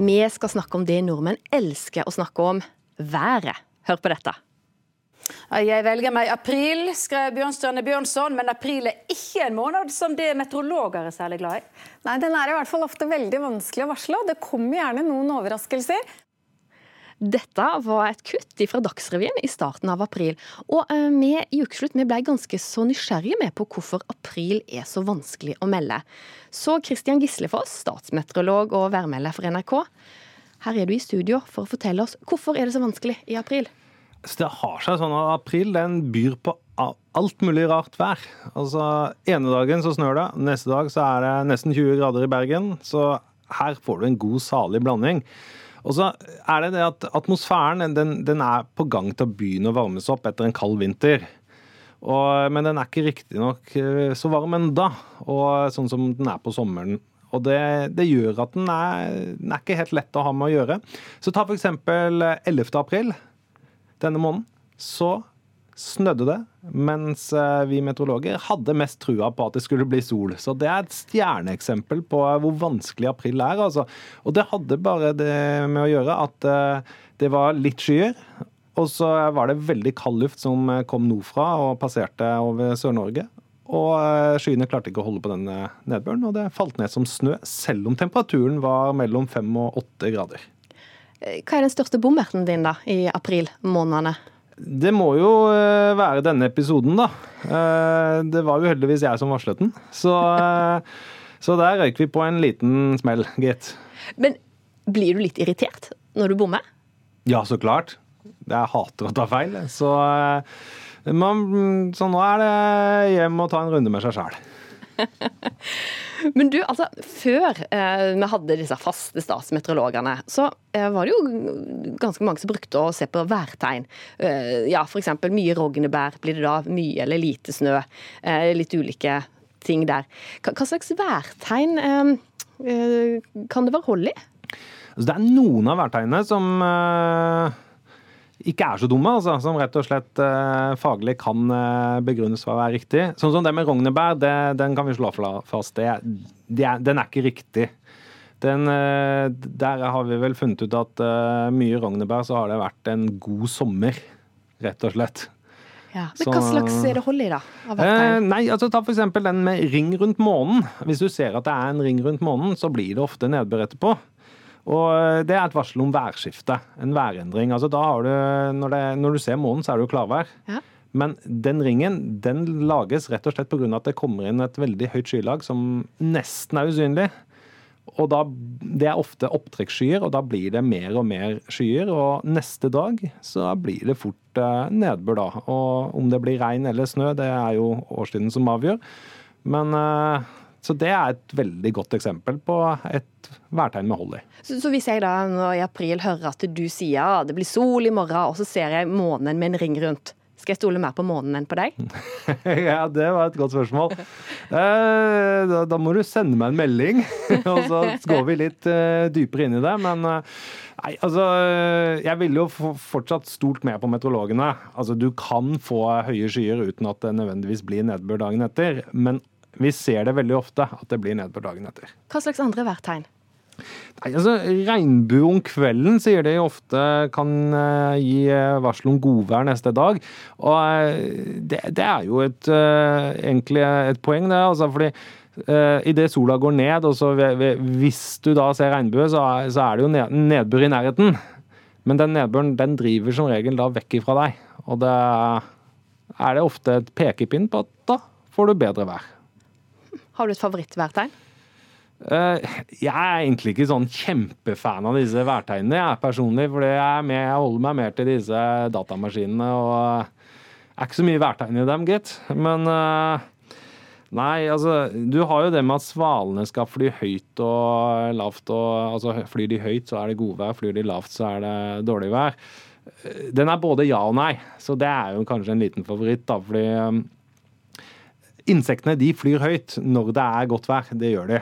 Vi skal snakke om det nordmenn elsker å snakke om været. Hør på dette. Jeg velger meg april, skrev Bjørnstjerne Bjørnson, men april er ikke en måned som det meteorologer er særlig glad i. Nei, den er i hvert fall ofte veldig vanskelig å varsle, og det kommer gjerne noen overraskelser. Dette var et kutt fra Dagsrevyen i starten av april. Og eh, vi i Ukeslutt vi ble ganske så nysgjerrige med på hvorfor april er så vanskelig å melde. Så Christian Gislefoss, statsmeteorolog og værmelder for NRK, her er du i studio for å fortelle oss hvorfor er det så vanskelig i april. Så det har seg sånn at april den byr på alt mulig rart vær. Altså, ene dagen så snør det, neste dag så er det nesten 20 grader i Bergen. Så her får du en god, salig blanding. Og så er det det at atmosfæren den, den er på gang til å begynne å varmes opp etter en kald vinter. Og, men den er ikke riktignok eh, så varm ennå, sånn som den er på sommeren. Og det, det gjør at den er, den er, ikke helt lett å ha med å gjøre. Så ta f.eks. 11. april denne måneden. Så snødde det, mens eh, vi meteorologer hadde mest trua på at det skulle bli sol. Så det er et stjerneeksempel på hvor vanskelig april er. Altså. Og det hadde bare det med å gjøre at eh, det var litt skyer. Og så var det veldig kald luft som kom nordfra og passerte over Sør-Norge. Og skyene klarte ikke å holde på den nedbøren, og det falt ned som snø, selv om temperaturen var mellom fem og åtte grader. Hva er den største bommerten din da, i aprilmånedene? Det må jo eh, være denne episoden, da. Eh, det var jo heldigvis jeg som varslet den. Så, eh, så der røyk vi på en liten smell, gitt. Men blir du litt irritert når du bommer? Ja, så klart. Jeg hater å ta feil. Så, man, så nå er det hjem og ta en runde med seg sjæl. *laughs* Men du, altså, før eh, vi hadde disse faste statsmeteorologene, så eh, var det jo ganske mange som brukte å se på værtegn. Eh, ja, f.eks. mye rognebær. Blir det da mye eller lite snø? Eh, litt ulike ting der. Hva, hva slags værtegn eh, eh, kan det være hold i? Altså, det er noen av værtegnene som ikke er så dumme, altså, som rett og slett eh, faglig kan eh, begrunnes for å være riktig. Sånn som det med rognebær, det, den kan vi slå fast. Det, det, den er ikke riktig. Den, eh, der har vi vel funnet ut at uh, mye rognebær så har det vært en god sommer, rett og slett. Ja, men så, Hva slags er det hold i, da? Eh, nei, altså Ta f.eks. den med ring rundt månen. Hvis du ser at det er en ring rundt månen, så blir det ofte nedbør etterpå. Og eh, Det er et varsel om værskifte, en værendring. Altså da har du, når, det, når du ser månen, så er det jo klarvær. Ja. Men den ringen den lages rett og slett pga. at det kommer inn et veldig høyt skylag som nesten er usynlig. Og da, Det er ofte opptrekksskyer, og da blir det mer og mer skyer. Og neste dag så blir det fort eh, nedbør, da. Og om det blir regn eller snø, det er jo årstiden som avgjør. Men eh, så det er et veldig godt eksempel på et værtegn med hold i. Så, så, hvis jeg da nå i april hører at du sier at det blir sol i morgen, og så ser jeg månen med en ring rundt, skal jeg stole mer på månen enn på deg? *laughs* ja, det var et godt spørsmål. Eh, da, da, må du sende meg en melding, *laughs* og så går vi litt uh, dypere inn i det. Men uh, nei, altså Jeg ville jo fortsatt stolt med på meteorologene. Altså, du kan få høye skyer uten at det nødvendigvis blir nedbør dagen etter. Men vi ser det veldig ofte, at det blir nedbør dagen etter. Hva slags andre værtegn? Nei, altså, Regnbue om kvelden sier de ofte kan uh, gi eh, varsel om godvær neste dag. Og uh, det, det, er jo et, uh, egentlig et poeng, det. altså, fordi uh, Idet sola går ned, og så hvis du da ser regnbue, så, så, er det jo ned, nedbør i nærheten. Men den nedbøren den driver som regel da vekk ifra deg. Og det er det ofte et pekepinn på at da får du bedre vær. Har du et favorittværtegn? Uh, Jeg er egentlig ikke sånn kjempefan av disse værtegnene, jeg er personlig. For jeg, jeg holder meg mer til disse datamaskinene. og Det er ikke så mye værtegn i dem, gitt. Men uh, nei, altså Du har jo det med at svalene skal fly høyt og lavt. og altså Flyr de høyt, så er det godvær. Flyr de lavt, så er det dårlig vær. Eh, Den er både ja og nei, så det er jo kanskje en liten favoritt. da, fordi eh, Insektene de flyr høyt når det er godt vær. Det gjør de.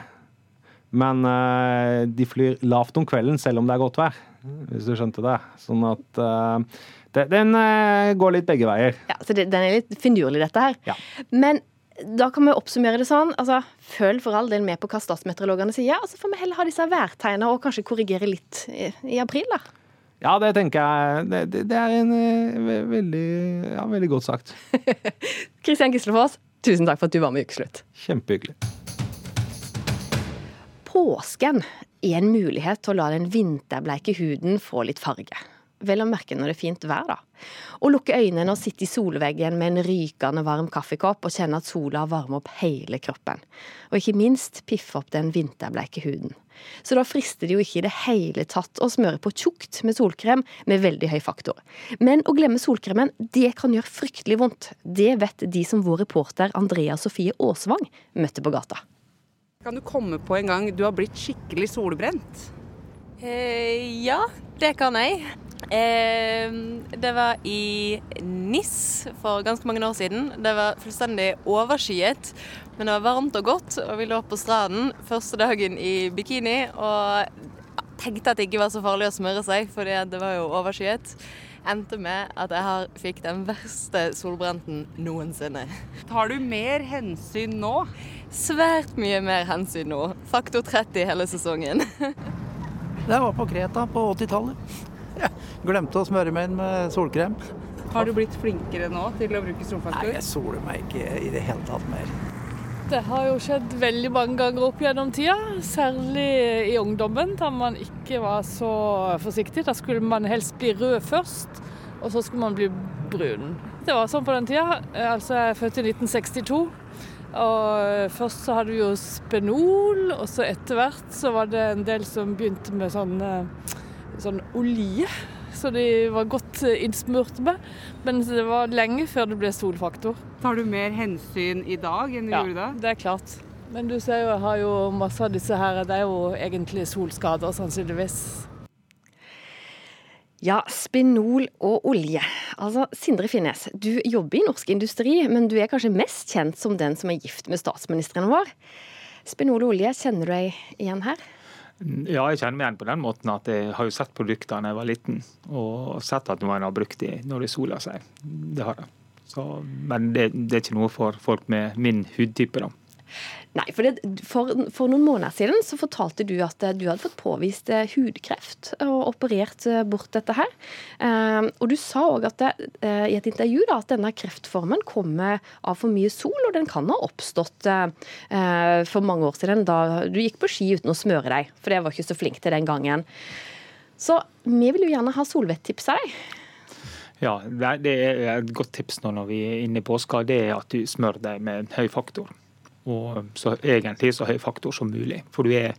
Men uh, de flyr lavt om kvelden selv om det er godt vær, hvis du skjønte det. Sånn at uh, det, den uh, går litt begge veier. Ja, så det, Den er litt finurlig, dette her. Ja. Men da kan vi oppsummere det sånn. altså Følg for all del med på hva statsmeteorologene sier. og Så får vi heller ha disse værtegnene og kanskje korrigere litt i, i april, da. Ja, det tenker jeg Det, det, er en ve- veldig, ja, veldig godt sagt. *laughs* Kristian Gislefoss, tusen takk for at du var med i Ukeslutt. Kjempehyggelig. Påsken er en mulighet til å la den vinterbleike huden få litt farge. Vel å merke når det er fint vær, da. Å lukke øynene og sitte i solveggen med en rykende varm kaffekopp og kjenne at sola varmer opp hele kroppen. Og ikke minst piffe opp den vinterbleike huden. Så da frister det jo ikke i det hele tatt å smøre på tjukt med solkrem med veldig høy faktor. Men å glemme solkremen, det kan gjøre fryktelig vondt. Det vet de som vår reporter Andrea Sofie Aasvang møtte på gata. Kan du komme på en gang du har blitt skikkelig solbrent? Eh, ja, det kan jeg. Eh, det var i NIS for ganske mange år siden. Det var fullstendig overskyet, men det var varmt og godt. Og vi lå på stranden første dagen i bikini og tenkte at det ikke var så farlig å smøre seg, for det var jo overskyet. Endte med at jeg har, fikk den verste solbrenten noensinne. Tar du mer hensyn nå? Svært mye mer hensyn nå. Faktor 30 hele sesongen. *laughs* Det var på Kreta på 80-tallet. *laughs* Glemte å smøre meg inn med solkrem. Har du blitt flinkere nå til å bruke Nei, jeg soler meg ikke i det hele tatt mer. Det har jo skjedd veldig mange ganger opp gjennom tida, særlig i ungdommen, da man ikke var så forsiktig. Da skulle man helst bli rød først, og så skulle man bli brun. Det var sånn på den tida. Altså, jeg er født i 1962. Og først så hadde vi jo spenol, og så etter hvert så var det en del som begynte med sånn, eh, sånn olje. Så de var godt eh, innsmurt med. Men det var lenge før det ble solfaktor. Tar du mer hensyn i dag enn du Ja, gjorde da? det er klart. Men du ser jo, jeg har jo masse av disse her. Det er jo egentlig solskader, sannsynligvis. Ja, spinol og olje. Altså, Sindre Finnes, du jobber i Norsk Industri, men du er kanskje mest kjent som den som er gift med statsministeren vår. Spinol og olje, kjenner du deg igjen her? Ja, jeg kjenner meg igjen på den måten at jeg har jo sett produktene da jeg var liten, og sett at noen har brukt de når de soler seg. Det har jeg. Så, men det, det er ikke noe for folk med min hudtype, da. Nei, for, det, for, for noen måneder siden så fortalte du at du hadde fått påvist eh, hudkreft og operert eh, bort dette her. Eh, og du sa òg eh, i et intervju da, at denne kreftformen kommer av for mye sol, og den kan ha oppstått eh, eh, for mange år siden da du gikk på ski uten å smøre deg, for det var ikke så flink til den gangen. Så vi vil jo gjerne ha solvettips av deg. Ja, det er et godt tips nå når vi er inne i påska, det er at du smører deg med høy faktor. Og så egentlig så høy faktor som mulig. For du er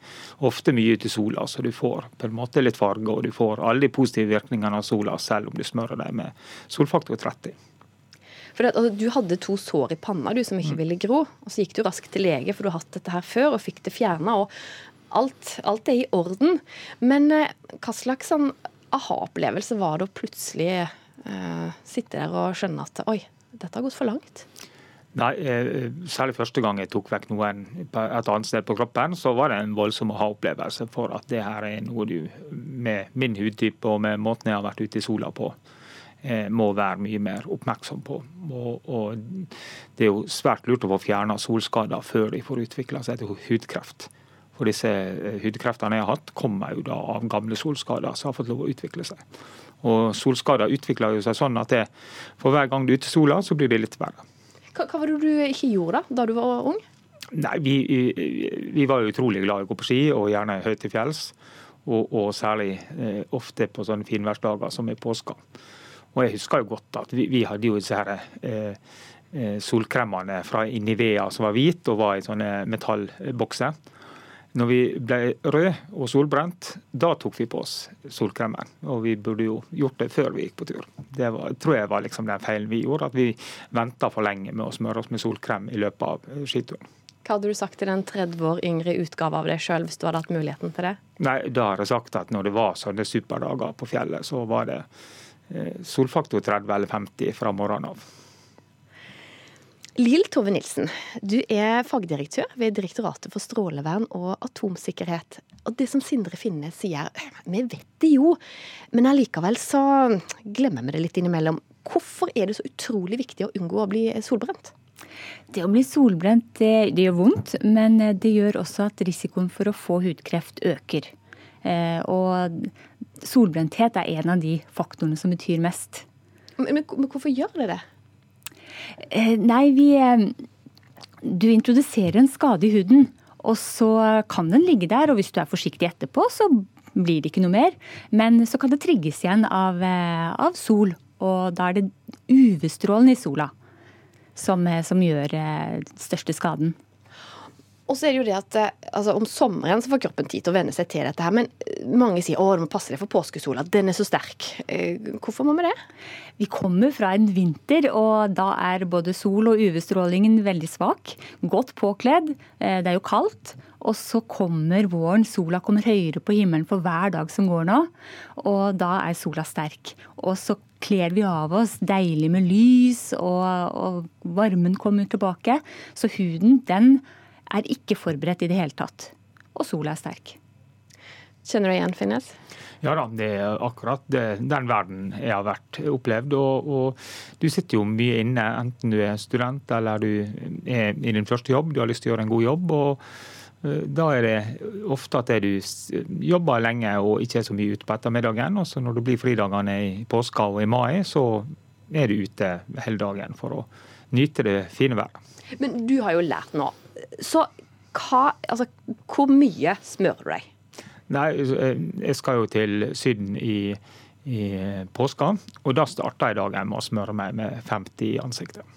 ofte mye ute i sola, så du får på en måte litt farge, og du får alle de positive virkningene av sola selv om du smører deg med solfaktor 30. For det, altså, Du hadde to sår i panna du som ikke ville gro. og Så gikk du raskt til lege, for du har hatt dette her før og fikk det fjerna. Alt, alt er i orden. Men eh, hva slags sånn aha-opplevelse var det å plutselig eh, sitte der og skjønne at oi, dette har gått for langt? Nei, eh, Særlig første gang jeg tok vekk noen et annet sted på kroppen, så var det en voldsom aha-opplevelse for at det her er noe du med min hudtype og med måten jeg har vært ute i sola på, eh, må være mye mer oppmerksom på. Og, og Det er jo svært lurt å få fjerna solskader før de får utvikla seg til hudkreft. For disse eh, hudkreftene jeg har hatt, kommer jo da av gamle solskader som har fått lov å utvikle seg. Og solskader utvikler jo seg sånn at det, for hver gang du er ute i sola, så blir det litt verre. Hva, hva var det du ikke gjorde da, da du var ung? Nei, vi, vi var utrolig glad i å gå på ski, og gjerne høyt til fjells. Og, og særlig eh, ofte på sånne finværsdager som i påska. Og jeg husker jo godt at vi, vi hadde jo disse her, eh, eh solkremene fra Inivea som var hvite og var i sånne metallbokser. Når vi ble røde og solbrent, da tok vi på oss solkremen. Og vi burde jo gjort det før vi gikk på tur. Det var, tror jeg var liksom den feilen vi gjorde, at vi venta for lenge med å smøre oss med solkrem i løpet av skituren. Hva hadde du sagt til den 30 år yngre utgave av deg sjøl, hvis du hadde hatt muligheten til det? Nei, Da har jeg sagt at når det var sånne superdager på fjellet, så var det eh, solfaktor 30 eller 50 fra morgenen av. Lill Tove Nilsen, du er fagdirektør ved Direktoratet for strålevern og atomsikkerhet. Og det som Sindre Finne sier, vi vet det jo, men allikevel så glemmer vi det litt innimellom. Hvorfor er det så utrolig viktig å unngå å bli solbrent? Det å bli solbrent det, det gjør vondt, men det gjør også at risikoen for å få hudkreft øker. Eh, og solbrenthet er en av de faktorene som betyr mest. Men, men, men hvorfor gjør det det? Eh, nei, vi eh, Du introduserer en skade i huden, og så kan den ligge der. Og hvis du er forsiktig etterpå, så blir det ikke noe mer. Men så kan det trigges igjen av, eh, av sol, og da er det UV-strålen i sola som, som gjør største skaden. Og så er det jo det at altså, Om sommeren så får kroppen tid til å venne seg til dette. her, Men mange sier å, du må passe deg for påskesola. Den er så sterk. Hvorfor må vi det? Vi kommer fra en vinter, og da er både sol- og UV-strålingen veldig svak. Godt påkledd. Det er jo kaldt. Og så kommer våren, sola kommer høyere på himmelen for hver dag som går nå. Og da er sola sterk. Og så kler vi av oss deilig med lys, og, og varmen kommer tilbake. Så huden, den er ikke forberedt i det hele tatt. Og sola er sterk. Kjenner du igjen, Finnes? Ja da, det er akkurat det, den verden jeg har vært opplevd. Og, og, du sitter jo mye inne, enten du er student eller du er i din første jobb, du har lyst til å gjøre en god jobb. og uh, da er det ofte at du jobber lenge og ikke er så mye ute på ettermiddagen. Og så når det blir fridagene i påska og i mai, så er du ute hele dagen for å nyte det fine været. Men du har jo lært nå så hva, altså, hvor mye smører du deg? Nei, jeg skal jo til Syden i, i påska, og da starter jeg dagen med å smøre meg med 50 i ansiktet.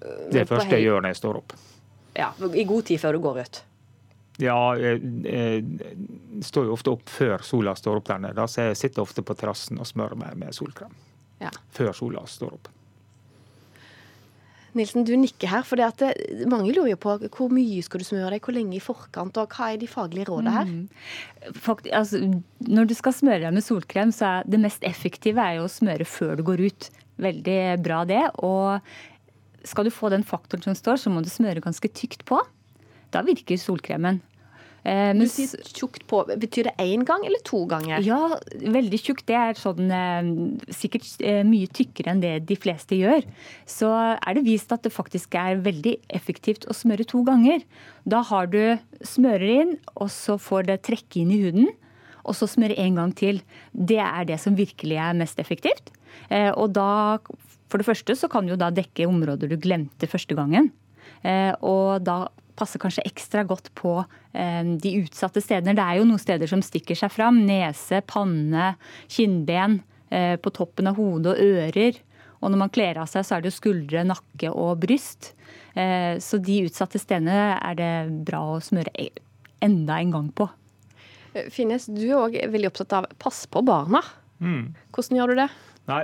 Det er det første jeg gjør når jeg står opp. Ja, I god tid før du går ut? Ja, jeg, jeg, står jo ofte opp før sola står opp der nede. Så jeg sitter ofte på terrassen og smører meg med solkrem. Ja. Før sola står opp. Nilsen, du nikker her. For det, mange lurer jo på hvor mye skal du smøre deg, hvor lenge i forkant, og hva er de faglige rådene her? Mm. Fakt, altså, når du skal smøre deg med solkrem, så er det mest effektive er å smøre før du går ut. Veldig bra det. Og skal du få den faktoren som står, så må du smøre ganske tykt på. Da virker solkremen. Eh, du sier tjukt på. Betyr det én gang eller to ganger? Ja, veldig tjukt. Det er sånn eh, sikkert eh, mye tykkere enn det de fleste gjør. Så er det vist at det faktisk er veldig effektivt å smøre to ganger. Da har du smører inn, og så får det trekke inn i huden. Og så smøre en gang til. Det er det som virkelig er mest effektivt. Og da, for det første så kan du da dekke områder du glemte første gangen. Og da passer kanskje ekstra godt på eh, de utsatte stedene. Det er jo noen steder som stikker seg fram. Nese, panne, kinnben. Eh, på toppen av hodet og ører. Og når man kler av seg, så er det jo skuldre, nakke og bryst. Eh, så de utsatte stedene er det bra å smøre e, enda en gang på. Finnes, du er òg veldig opptatt av pass på barna. Mm. Hvordan gjør du det? Nei,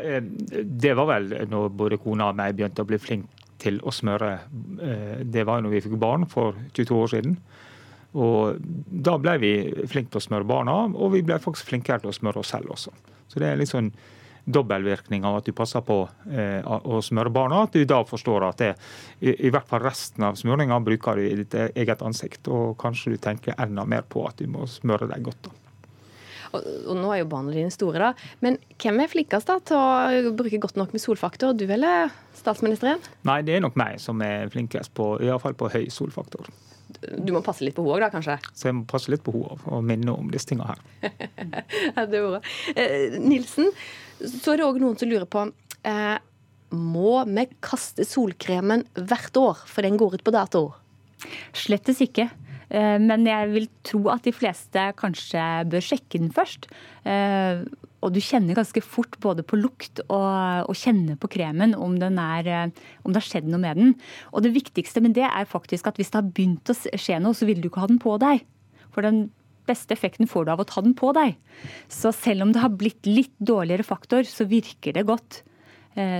Det var vel når både kona og meg begynte å bli flink til å smøre. Eh, det var jo når vi fikk barn for 22 år siden. Og Da ble vi flinke til å smøre barna, og vi ble faktisk flinkere til å smøre oss selv også. Så det er litt sånn dobbeltvirkning av at du passer på eh, å smøre barna, at du da forstår at det, i, i, hvert fall resten av smøringa bruker du i ditt eget ansikt. Og kanskje du tenker enda mer på at du må smøre deg godt. da. Og, og, nå er jo barna dine store, da. Men hvem er flinkest da til å bruke godt nok med solfaktor? Du eller statsministeren? Nei, det er nok meg som er flinkest på, iallfall på høy solfaktor. Du må passe litt på henne da, kanskje? Så jeg må passe litt på henne og minne om disse tinga her. *laughs* det er bra. Eh, Nilsen, så er det òg noen som lurer på eh, Må vi kaste solkremen hvert år, for den går ut på dato? Slettes ikke. Eh, men jeg vil tro at de fleste kanskje bør sjekke den først. Eh, og du kjenner ganske fort både på lukt og, og kjenner på kremen om, er, eh, om, det har skjedd noe med den. Og det viktigste med det er faktisk at hvis det har begynt å skje noe, så vil du ikke ha den på deg. For den beste effekten får du av å ta den på deg. Så selv om det har blitt litt dårligere faktor, så virker det godt.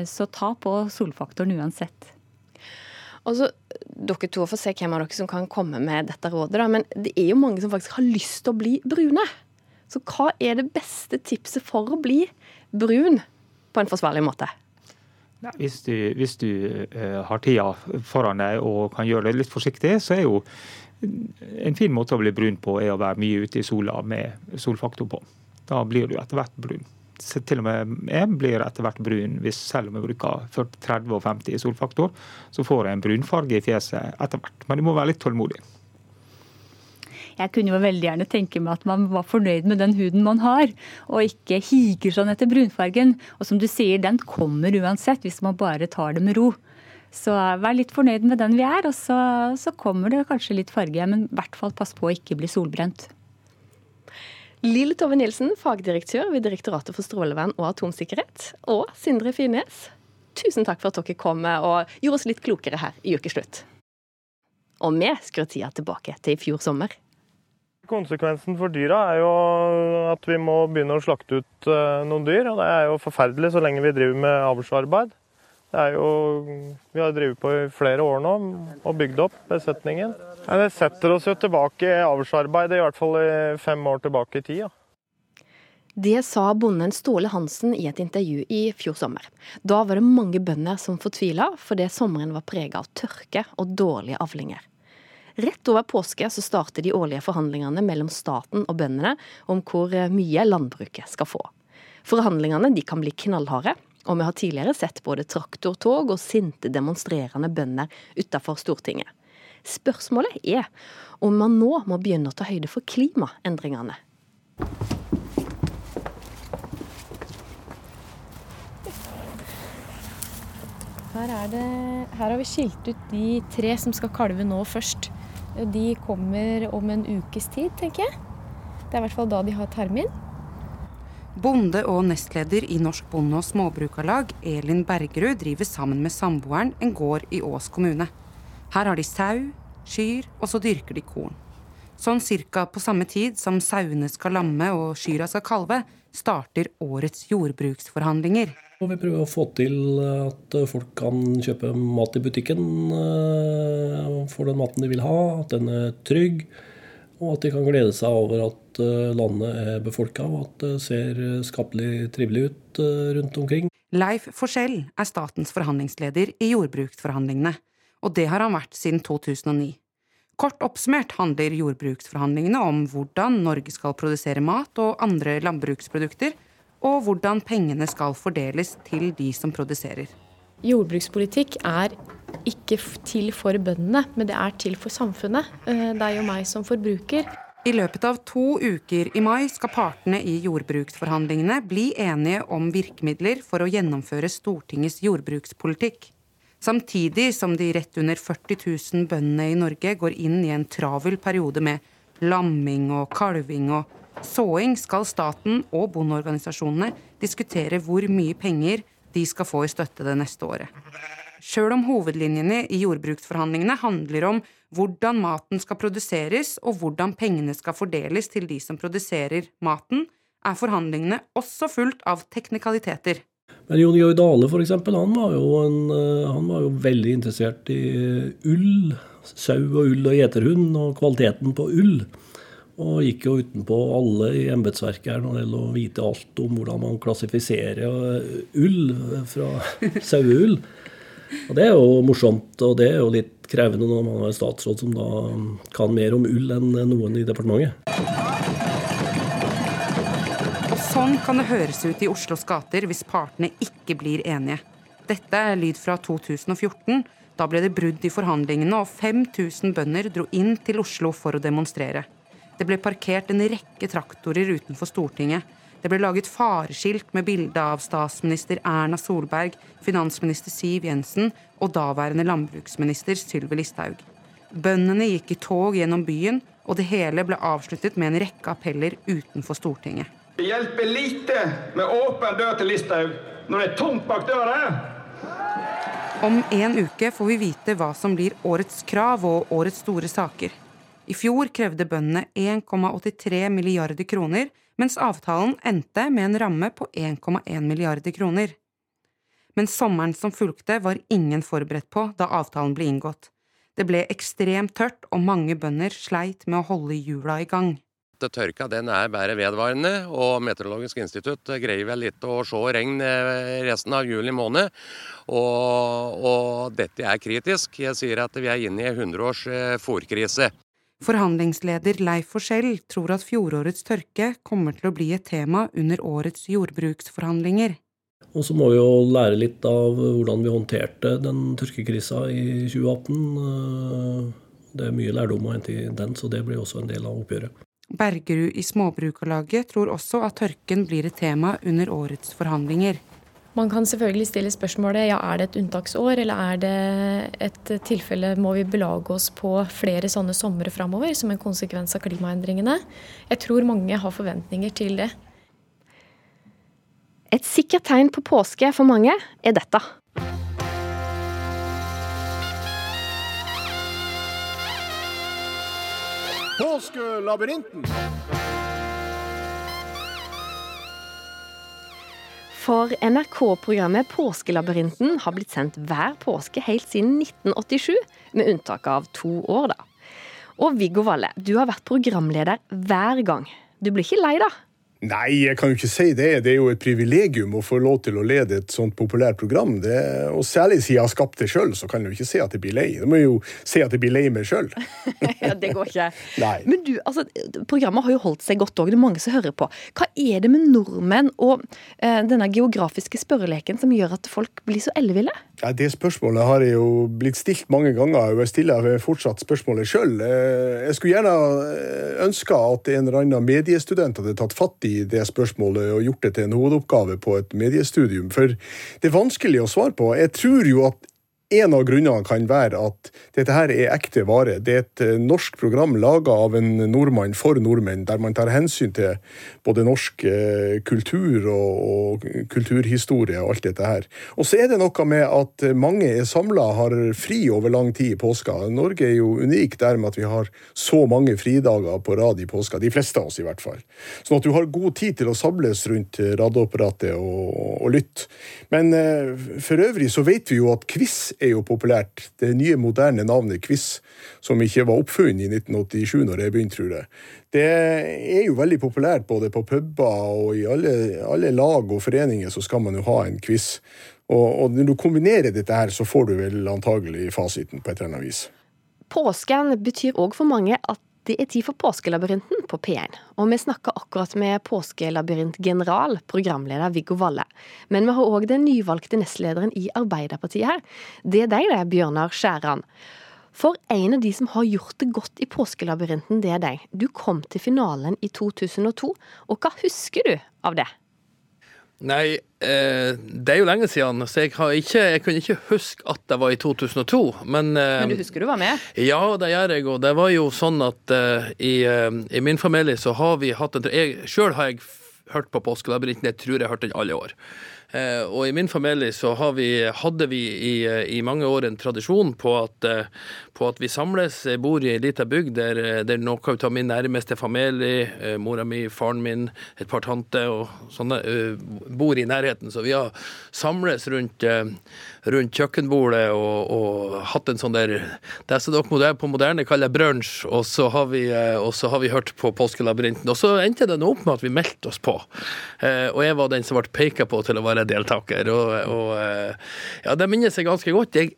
Så ta på solfaktoren uansett. Og så, Dere to får se hvem av dere som kan komme med dette rådet, da, men det er jo mange som faktisk har lyst til å bli brune. Så hva er det beste tipset for å bli brun på en forsvarlig måte? Hvis du, hvis du uh, har tida foran deg og kan gjøre det litt forsiktig, så er jo en fin måte å bli brun på er å være mye ute i sola med solfaktor på. Da blir du etter hvert brun til og med jeg blir etter hvert brun. Hvis, selv om jeg bruker 40, 30 og 50 i solfaktor, så får jeg en brunfarge i fjeset etter hvert. Men du må være litt tålmodig. Jeg kunne jo veldig gjerne tenke meg at man var fornøyd med den huden man har, og ikke higer sånn etter brunfargen. Og som du sier, den kommer uansett, hvis man bare tar det med ro. Så vær litt fornøyd med den vi er, og så, så kommer det kanskje litt farge. Men i hvert fall pass på å ikke bli solbrent. Lill Tove Nilsen, fagdirektør ved Direktoratet for strålevern og atomsikkerhet, og Sindre Finnes, tusen takk for at dere kom og gjorde oss litt klokere her i Ukeslutt. Og vi skrur tida tilbake til i fjor sommer. Konsekvensen for dyra er jo at vi må begynne å slakte ut eh, noen dyr. og Det er jo forferdelig så lenge vi driver med avlsarbeid. Jo, vi har drevet på i flere år nå og bygd opp besetningen. Det setter oss jo tilbake i avlsarbeidet, i hvert fall fem år tilbake i tid. Ja. Det sa bonden Ståle Hansen i et intervju i fjor sommer. Da var det mange bønder som fortvila fordi sommeren var prega av tørke og dårlige avlinger. Rett over påske så starter de årlige forhandlingene mellom staten og bøndene om hvor mye landbruket skal få. Forhandlingene kan bli knallharde, og vi har tidligere sett både traktortog og sinte demonstrerende bønder utenfor Stortinget. Spørsmålet er om man nå må begynne å ta høyde for klimaendringene. Her, det, her, har vi skilt ut de tre som skal kalve nå først. De kommer om en ukes tid, tenker jeg. Det er i hvert fall da de har termin. Bonde og nestleder i Norsk Bonde- og Småbrukarlag, Elin Bergerud, driver sammen med samboeren en gård i Ås kommune. Her har de sau, kyr, og så dyrker de korn. Sånn cirka på samme tid som sauene skal lamme og kyra skal kalve, starter årets jordbruksforhandlinger. Og vi prøver å få til at folk kan kjøpe mat i butikken eh, for den maten de vil ha, at den er trygg, og at de kan glede seg over at eh, landet er befolka, og at det ser skapelig trivelig ut eh, rundt omkring. Leif Forsell er statens forhandlingsleder i jordbruksforhandlingene og det har han vært siden 2009. Kort oppsummert handler jordbruksforhandlingene om hvordan Norge skal produsere mat og andre landbruksprodukter, og hvordan pengene skal fordeles til de som produserer. Jordbrukspolitikk er ikke til for bøndene, men det er til for samfunnet. Eh, det er jo meg som forbruker. I løpet av to uker i mai skal partene i jordbruksforhandlingene bli enige om virkemidler for å gjennomføre Stortingets jordbrukspolitikk. Samtidig som de rett under 40 000 bøndene i Norge går inn i en travel periode med lamming og kalving og såing, skal staten og bondeorganisasjonene diskutere hvor mye penger de skal få i støtte det neste året. Sjøl om hovedlinjene i jordbruksforhandlingene handler om hvordan maten skal produseres og hvordan pengene skal fordeles til de som produserer maten, er forhandlingene også fullt av teknikaliteter. Men Jon Georg Dale for eksempel, han var, eh, han var jo veldig interessert i ull. Sau og ull og gjeterhund og kvaliteten på ull. Og gikk jo utenpå alle i embetsverket når det gjelder å vite alt om hvordan man klassifiserer eh, ull fra *laughs* saueull. Og det er jo morsomt, og det er jo litt krevende når man har en statsråd som da kan mer om ull enn noen i departementet. Og Sånn kan det høres ut i Oslos gater hvis partene ikke blir enige. Dette er lyd fra 2014. Da ble det brudd i forhandlingene, og 5000 bønder dro inn til Oslo for å demonstrere. Det ble parkert en rekke traktorer utenfor Stortinget. Det ble laget fareskilt med bilde av statsminister Erna Solberg, finansminister Siv Jensen og daværende landbruksminister Sylvi Listhaug. Bøndene gikk i tog gjennom byen, og det hele ble avsluttet med en rekke appeller utenfor Stortinget. Det hjelper lite med åpen dør til Listhaug når det er tomt bak døra. Om en uke får vi vite hva som blir årets krav og årets store saker. I fjor krevde bøndene 1,83 milliarder kroner, mens avtalen endte med en ramme på 1,1 milliarder kroner. Men sommeren som fulgte, var ingen forberedt på da avtalen ble inngått. Det ble ekstremt tørt, og mange bønder sleit med å holde hjula i gang. Tørka den er bare vedvarende, og Meteorologisk institutt greier vel litt å se regn eh, resten av juli måned. Og, og dette er kritisk. Jeg sier at vi er inne i en 100-års eh, fòrkrise. Forhandlingsleder Leif Forskjell tror at fjorårets tørke kommer til å bli et tema under årets jordbruksforhandlinger. Og så må vi jo lære litt av hvordan vi håndterte den tørkekrisa i 2018. Det er mye lærdom å hente i den, så det blir også en del av oppgjøret. Bergerud i Småbrukarlaget tror også at tørken blir et tema under årets forhandlinger. Man kan selvfølgelig stille spørsmålet ja, er det et unntaksår, eller er det et tilfelle må vi belage oss på flere sånne somre framover som en konsekvens av klimaendringene. Jeg tror mange har forventninger til det. Et sikkert tegn på påske for mange er dette. Påskelabyrinten. For NRK-programmet Påskelabyrinten har blitt sendt hver påske helt siden 1987, med unntak av to år, da. Og Viggo Valle, du har vært programleder hver gang. Du blir ikke lei, da? Nei, jeg kan jo ikke si det. Det er jo et privilegium å få lov til å lede et sånt populært program. Det, og særlig siden jeg har skapt det sjøl, så kan jeg jo ikke si at jeg blir lei. Jeg må jo si at jeg blir lei meg sjøl. *laughs* ja, det går ikke. *laughs* Nei. Men du, altså, programmet har jo holdt seg godt òg. Det er mange som hører på. Hva er det med nordmenn og eh, denne geografiske spørreleken som gjør at folk blir så elleville? Ja, Det spørsmålet har jeg jo blitt stilt mange ganger, og jeg stiller fortsatt spørsmålet sjøl. Jeg skulle gjerne ønska at en eller annen mediestudent hadde tatt fatt i det spørsmålet og gjort det til en hovedoppgave på et mediestudium, for det er vanskelig å svare på. Jeg tror jo at en av grunnene kan være at dette her er ekte vare. Det er et eh, norsk program laga av en nordmann for nordmenn, der man tar hensyn til både norsk eh, kultur og, og kulturhistorie og alt dette her. Og så er det noe med at mange er samla, har fri over lang tid i påska. Norge er jo unik der med at vi har så mange fridager på rad i påska. De fleste av oss, i hvert fall. Sånn at du har god tid til å samles rundt radioapparatet og, og lytte. Men eh, for øvrig så vet vi jo at quiz er jo populært. Det nye, moderne navnet quiz, som ikke var oppfunnet i 1987 når jeg begynte, tror jeg. Det er jo veldig populært både på puber og i alle, alle lag og foreninger så skal man jo ha en quiz. Og, og når du kombinerer dette her, så får du vel antagelig fasiten på et eller annet vis. Påsken betyr òg for mange at det er tid for Påskelabyrinten på P1. Og vi snakker akkurat med påskelabyrintgeneral, programleder Viggo Valle. Men vi har òg den nyvalgte nestlederen i Arbeiderpartiet her. Det er deg, det, Bjørnar Skjæran. For en av de som har gjort det godt i Påskelabyrinten, det er deg. Du kom til finalen i 2002, og hva husker du av det? Nei, eh, det er jo lenge siden, så jeg, ikke, jeg, kunne ikke huske at det var i 2002. Men, eh, men du husker du var med? Ja, det gjør jeg. Og det var jo sånn at eh, i, i, min familie så har vi hatt en Sjøl har jeg hørt på Påskelabyrinten, jeg tror jeg har hørt den alle år. Og i min familie så vi, hadde vi i, i, mange år en tradisjon på at, på at vi samles. Jeg bor i ei lita bygd der, der noe av min nærmeste familie, mora mi, faren min, et par tanter og sånne, bor i nærheten. Så vi har samles rundt, rundt kjøkkenbordet og, og, hatt en sånn der Det som dere på moderne kaller brunsj, og, så har vi, så har vi hørt på Påskelabyrinten. Og så endte det nå opp med at vi meldte oss på. Og jeg var den som ble peka på til å være deltaker. Og, og ja, det minnes jeg ganske godt. Jeg,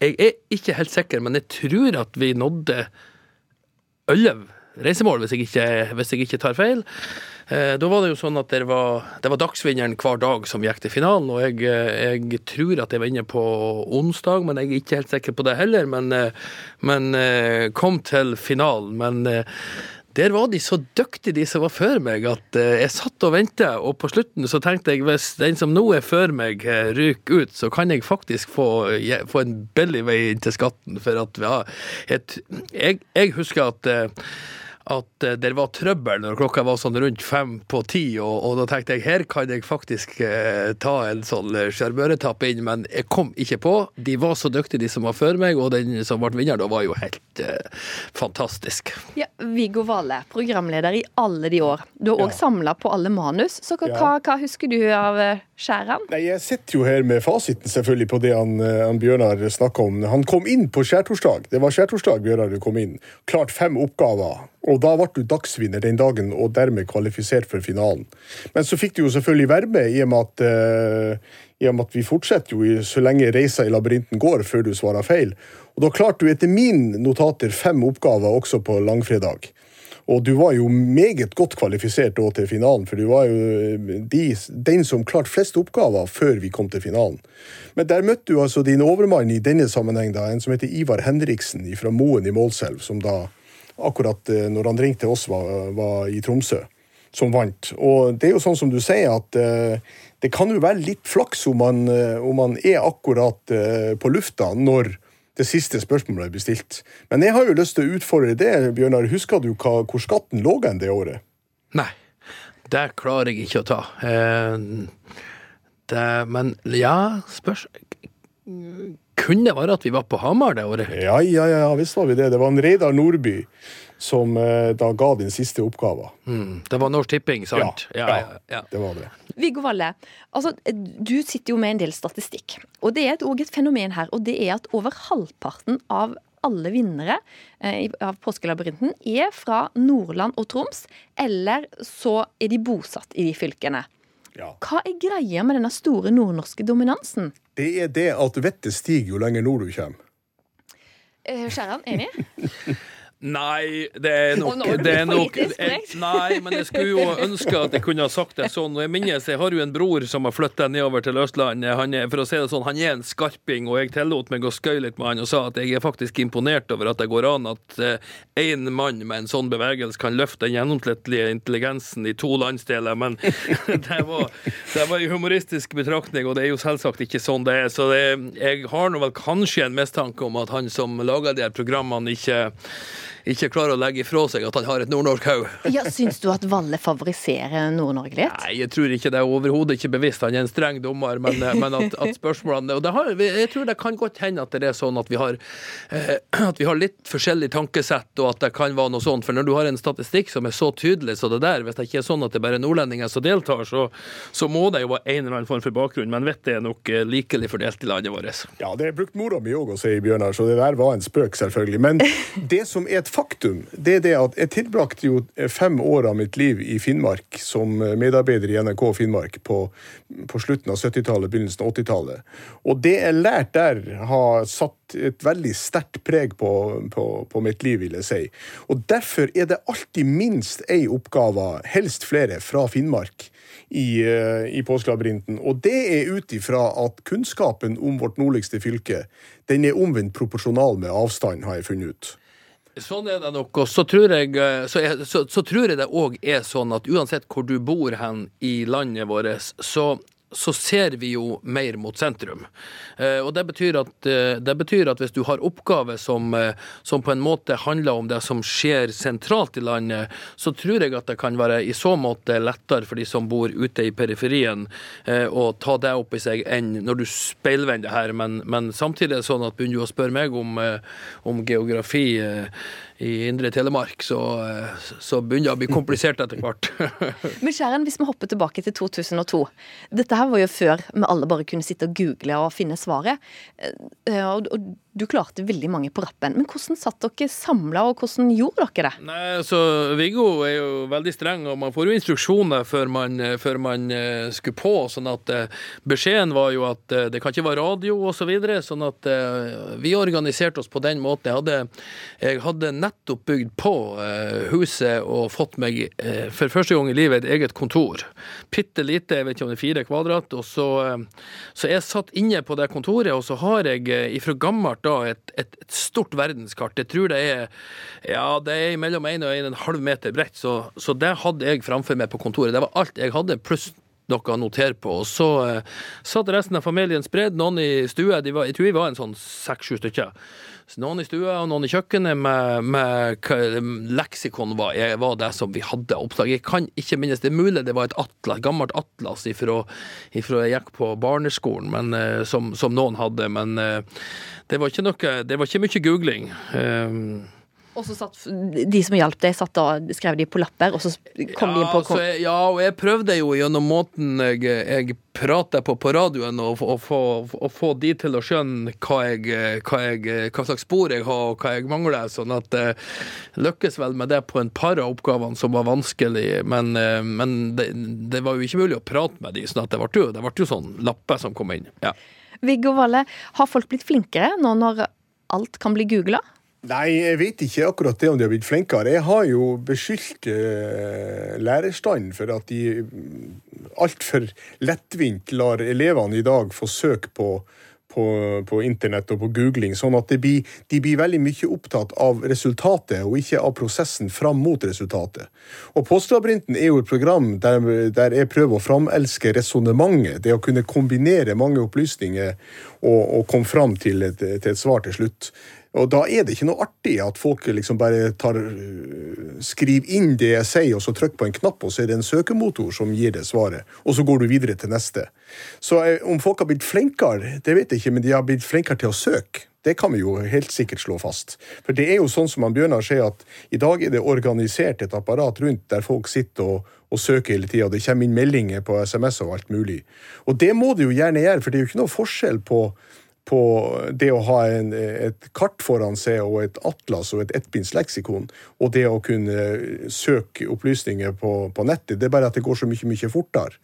jeg, er ikke helt sikker, men jeg tror at vi nådde elleve reisemål, hvis jeg, ikke, hvis jeg ikke tar feil. Da var det jo sånn at det var, det var, dagsvinneren hver dag som gikk til finalen, og jeg, jeg, tror at jeg var inne på onsdag, men jeg er ikke helt sikker på det heller. Men, men kom til finalen. Men der var de så dyktige, de som var før meg, at eh, jeg satt og venta. Og på slutten så tenkte jeg hvis den som nå er før meg, eh, ryker ut, så kan jeg faktisk få, få en billig vei inn til skatten. For at har et, jeg, jeg husker at eh, at eh, det var trøbbel når klokka var sånn rundt fem på ti, og, og da tenkte jeg her kan jeg faktisk eh, ta en sånn eh, sjarmøretapp inn, men jeg kom ikke på. De var så dyktige, de som var før meg, og den som ble vinner da, var jo helt eh, fantastisk. Ja, Viggo Valle, programleder i alle de år. Du har òg Ja. samla på alle manus. Så hva, Ja. hva, husker du av eh, Skjæran? Nei, Jeg sitter jo her med fasiten selvfølgelig på det han, han Bjørnar snakka om. Han kom inn på skjærtorsdag. Det var skjærtorsdag Bjørnar kom inn. Klart fem oppgaver. Og da ble du dagsvinner den dagen og dermed kvalifisert for finalen. Men så fikk du jo selvfølgelig være med i og med at, eh, i og med at vi fortsetter jo så lenge reisa i labyrinten går før du svarer feil. Og da klarte du etter min notater fem oppgaver også på langfredag. Og du var jo meget godt kvalifisert da til finalen, for du var jo eh, de, den som klarte flest oppgaver før vi kom til finalen. Men der møtte du altså din overmann i denne sammenheng, da, en som heter Ivar Henriksen fra Moen i Målselv, som da akkurat eh, når han ringte oss, var, var i Tromsø, som vant. Og det er jo sånn som du sier, at eh, det kan jo være litt flaks om man, eh, om man er akkurat på lufta når det siste spørsmålet blir stilt. Men jeg har jo lyst til å utfordre det, Bjørnar. Husker du hva, hvor skatten lå hen det året? Nei, det klarer jeg ikke å ta. Eh, det, men ja, spørs Kunne det være at vi var på Hamar det året? Ja, ja, ja, visst var vi det. Det var en Reidar Nordby som eh, da ga din siste oppgave. Mm, det var Norsk Tipping, sant? Ja, ja, ja. Det var det. Viggo Valle, altså, du sitter jo med en del statistikk. Og det er òg et fenomen her, og det er at over halvparten av alle vinnere eh, av Påskelabyrinten er fra Nordland og Troms, eller så er de bosatt i de fylkene. Hva er greia med denne store nordnorske dominansen? Det er det at vettet stiger jo lenger nord du kommer. Eh, Skjæran, enig? *laughs* Nei, det er nok, er du det er nok jeg, Nei, men jeg skulle jo ønske at jeg kunne ha sagt det sånn. Og jeg minnes, jeg har jo en bror som har flytta nedover til Østlandet. Han er, for å si det sånn, han er en skarping, og jeg tillot meg å skøye litt med han og sa at jeg er faktisk imponert over at det går an at én mann med en sånn bevegelse kan løfte den gjennomsnittlige intelligensen i to landsdeler. Men *laughs* det var, det var en humoristisk betraktning, og det er jo selvsagt ikke sånn det er. Så det, jeg har nå vel kanskje en mistanke om at han som lager de her programmene, ikke ikke klarer å legge ifra seg at han har et nordnorsk-haug. *laughs* Ja, Syns du at Valle favoriserer Nord-Norge litt? Nei, jeg tror ikke det er overhodet ikke bevisst. Han er en streng dommer, men, men at, at spørsmålene Og det har, jeg tror det kan godt hende at det er sånn at vi har eh, at vi har litt forskjellig tankesett, og at det kan være noe sånt. For når du har en statistikk som er så tydelig som det der, hvis det ikke er sånn at det bare er nordlendinger som deltar, så, så må det jo være en eller annen form for bakgrunn. Men vettet er nok eh, likelig fordelt i landet vårt. Ja, det er brukt mora mi òg å si, Bjørnar, så det der var en spøk, selvfølgelig. Men *laughs* det som er et faktum, det er det at jeg tilbrakte jo fem år av mitt liv i Finnmark som medarbeider i NRK Finnmark på, på slutten av 70-tallet, begynnelsen av 80-tallet. Og det jeg lærte der, har satt et veldig sterkt preg på, på, på mitt liv, vil jeg si. Og derfor er det alltid minst ei oppgave, helst flere, fra Finnmark i, eh, i påskelabyrinten. Og det er ut ifra at kunnskapen om vårt nordligste fylke den er omvendt proporsjonal med avstand, har jeg funnet ut. Sånn er det nok. Og så tror jeg, eh, så, er, så, så tror jeg det òg er sånn at uansett hvor du bor hen i landet vårt, så så ser vi jo mer mot sentrum. Eh, og det betyr, at, eh, det betyr at hvis du har oppgaver som, eh, som på en måte handler om det som skjer sentralt i landet, så tror jeg at det kan være i så måte lettere for de som bor ute i periferien, å ta det opp i seg enn når du speilvender her. Men, men samtidig er det sånn at begynner du å spørre meg om, om geografi i Indre Telemark, så, så begynner det å bli komplisert etter hvert. *laughs* Men Skjæren, hvis vi hopper tilbake til 2002. Dette her var jo før vi alle bare kunne sitte og google og finne svaret. Eh, og du klarte veldig mange på rappen. Men hvordan satt dere samla, og hvordan gjorde dere det? Nei, så Viggo er jo veldig streng, og man får jo instruksjoner før man, før man eh, skulle på. sånn at eh, Beskjeden var jo at eh, det kan ikke være radio osv. Så videre, sånn at eh, vi organiserte oss på den måten. Jeg hadde, jeg hadde nettopp bygd på eh, huset og fått meg eh, for første gang i livet et eget kontor. Bitte lite, jeg vet ikke om det er fire kvadrat. og så, eh, så jeg satt inne på det kontoret, og så har jeg eh, ifra gammelt da et, et, et stort verdenskart. Jeg tror det er ja, det er mellom 1 og 1,5 meter bredt, så, så det hadde jeg framfor meg på kontoret. Det var alt jeg hadde, pluss noe å notere på. Og så eh, satt resten av familien spredd, noen i stua. Jeg tror vi var en sånn seks-sju stykker. Noen i stua og noen i kjøkkenet med, med leksikon var, var det som vi hadde oppslag. Jeg kan ikke minnes, det er mulig det var et atlas, gammelt atlas ifra, ifra jeg gikk på barneskolen, men, eh, som, som noen hadde. Men eh, det var ikke noe, det var ikke mye googling. Eh, Og så satt de som hjalp deg, satt da, skrev de på lapper, og så kom de inn på kom... jeg, ja, og jeg prøvde jo gjennom måten jeg, jeg prater på på radioen, og, få- og, og få de til å skjønne hva, jeg, hva, jeg, hva slags spor jeg har, og hva jeg mangler. Sånn at jeg lykkes vel med det på en par av oppgavene som var vanskelig, men, eh, men det, det var jo ikke mulig å prate med de, sånn at det ble jo, det ble jo sånn lapper som kom inn. Ja. Viggo Valle, har folk blitt flinkere nå når alt kan bli googla? Nei, jeg vet ikke akkurat det om de har blitt flinkere. Jeg har jo beskyldt eh, lærerstanden for at de altfor lettvint lar elevene i dag få søke på, på, på internett og på googling, sånn at de blir, de blir veldig mye opptatt av resultatet og ikke av prosessen fram mot resultatet. Og Postlabyrinten er jo et program der, der jeg prøver å framelske resonnementet, det å kunne kombinere mange opplysninger og, og komme fram til et, til et svar til slutt. Og da er det ikke noe artig at folk liksom bare tar, skriver inn det jeg sier, og så trykker på en knapp, og så er det en søkemotor som gir det svaret. Og så går du videre til neste. Så eh, om folk har blitt flinkere, det vet jeg ikke, men de har blitt flinkere til å søke. Det kan vi jo helt sikkert slå fast. For det er jo sånn som han Bjørnar sier, at i dag er det organisert et apparat rundt der folk sitter og, og søker hele tida. Det kommer inn meldinger på SMS og alt mulig. Og det må det jo gjerne gjøre, for det er jo ikke noe forskjell på på det å ha en, et kart foran seg og et atlas og et ettbindsleksikon, og det å kunne søke opplysninger på, på nettet. Det er bare at det går så mye, mye fortere.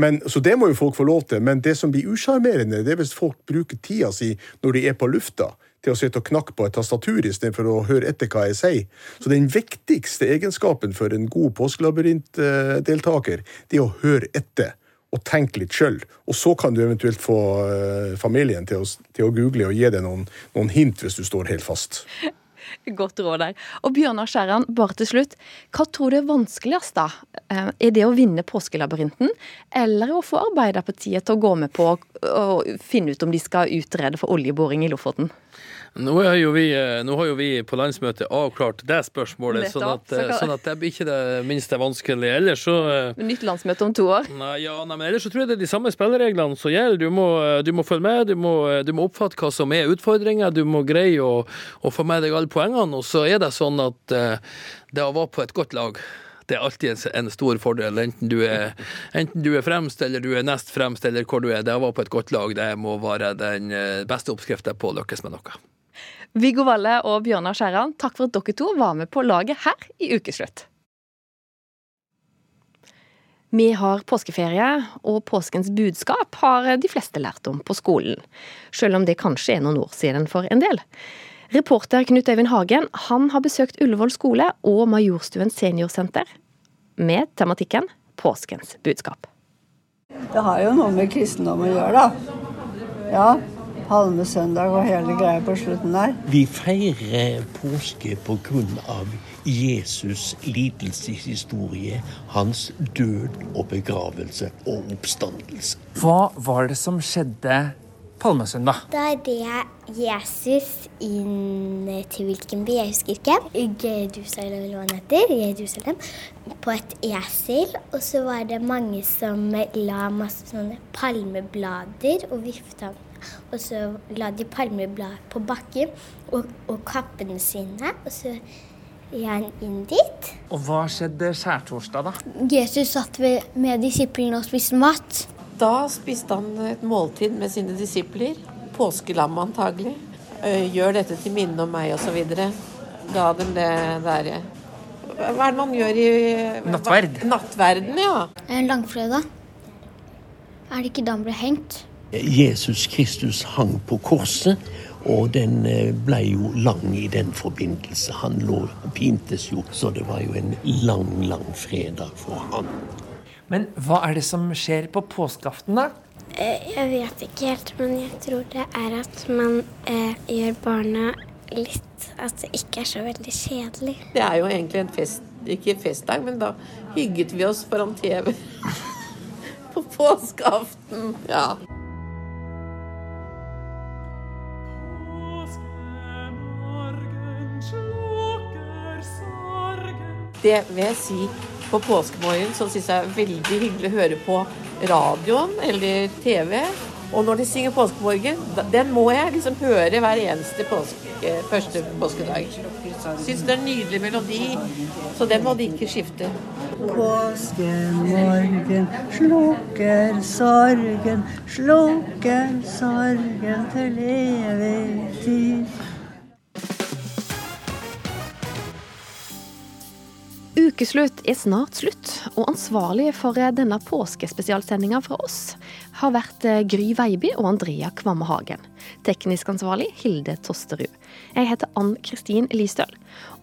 Men, så det må jo folk få lov til. Men det som blir usjarmerende, det er hvis folk bruker tida si når de er på lufta til å sitte og knakke på et tastatur istedenfor å høre etter hva jeg sier. Så den viktigste egenskapen for en god påskelabyrintdeltaker, det er å høre etter og tenke litt sjøl. Og så kan du eventuelt få eh, familien til å, til å google og gi deg noen, noen hint hvis du står helt fast. *laughs* Godt råd der. Og Bjørnar Skjæran, bare til slutt. Hva tror du er vanskeligst, da? Eh, Er det å vinne Påskelabyrinten, eller å få Arbeiderpartiet til å gå med på å finne ut om de skal utrede for oljeboring i Lofoten? Nå, vi, eh, nå har jo vi på landsmøtet avklart det spørsmålet, sånn at, eh, så sånn at det blir ikke det minste vanskelig. Ellers så eh, Nytt landsmøte om to år. Nei, ja, nei, men ellers så tror jeg det er de samme spillereglene som gjelder. Du må, du må følge med, du må, du må oppfatte hva som er utfordringer, du må greie å, å få med deg alle poengene. Og så er det sånn at det å være på et godt lag det er alltid en, stor fordel, enten du, er, enten du er fremst eller du er nest fremst, eller hvor du er. Det å være på et godt lag det må være den beste oppskriften på å lykkes med noe. Viggo Valle og Bjørnar Skjæran, takk for at dere to var med på laget her i Ukeslutt. Vi har påskeferie, og påskens budskap har de fleste lært om på skolen. Selv om det kanskje er noen år siden for en del. Reporter Knut Øyvind Hagen han har besøkt Ullevål skole og Majorstuen seniorsenter med tematikken Påskens budskap. Det har jo noe med kristendom å gjøre, da. Ja. Palmesøndag og hele greia på slutten der. Vi feirer påske på grunn av Jesus' lidelseshistorie, hans død og begravelse og oppstandelse. Hva var det som skjedde palmesøndag? Da red Jesus inn til hvilken by, jeg husker ikke. Jerusalem, eller hva han heter. Jerusalem. På et esel. Og så var det mange som la masse sånne palmeblader og vifta. Og så la de palmeblader på bakken og, og kappene sine. Og så han inn dit. Og hva skjedde skjærtorsdag, da? Jesus satt ved, med disiplene og spiste mat. Da spiste han et måltid med sine disipler. Påskelam antagelig. Gjør dette til minne om meg osv. Ga dem det derre Hva er det man gjør i Nattverd. Nattverden, ja. Langfredag. Er det ikke da han ble hengt? Jesus Kristus hang på korset, og den eh, ble jo lang i den forbindelse. Han lå pintes jo, så det var jo en lang, lang fredag for han. Men hva er det som skjer på påskeaften, da? Eh, Jeg vet ikke helt, men jeg tror det er at man eh, gjør barna litt At det ikke er så veldig kjedelig. Det er jo egentlig en fest, ikke festdag, men da hygget vi oss foran TV *laughs* på påskeaften. Ja. Det vil jeg si på påskemorgen så syns jeg er veldig hyggelig å høre på radioen eller TV. Og når de synger påskemorgen, den må jeg liksom høre hver eneste påske, første påskedag. Syns det er en nydelig melodi, så den må de ikke skifte. Påskemorgen slukker sorgen, slukker sorgen til evig tid. Ukeslutt er snart slutt, og ansvarlig for denne påskespesialsendinga fra oss har vært eh, Gry Veiby og Andrea Kvamme Hagen. Teknisk ansvarlig Hilde Tosterud. Jeg heter Ann Kristin Listøl.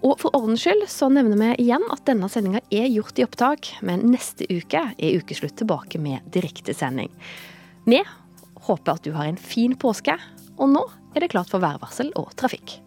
Og for ordens skyld så nevner vi igjen at denne sendinga er gjort i opptak, men neste uke er Ukeslutt tilbake med direktesending. Vi håper at du har en fin påske, og nå er det klart for værvarsel og trafikk.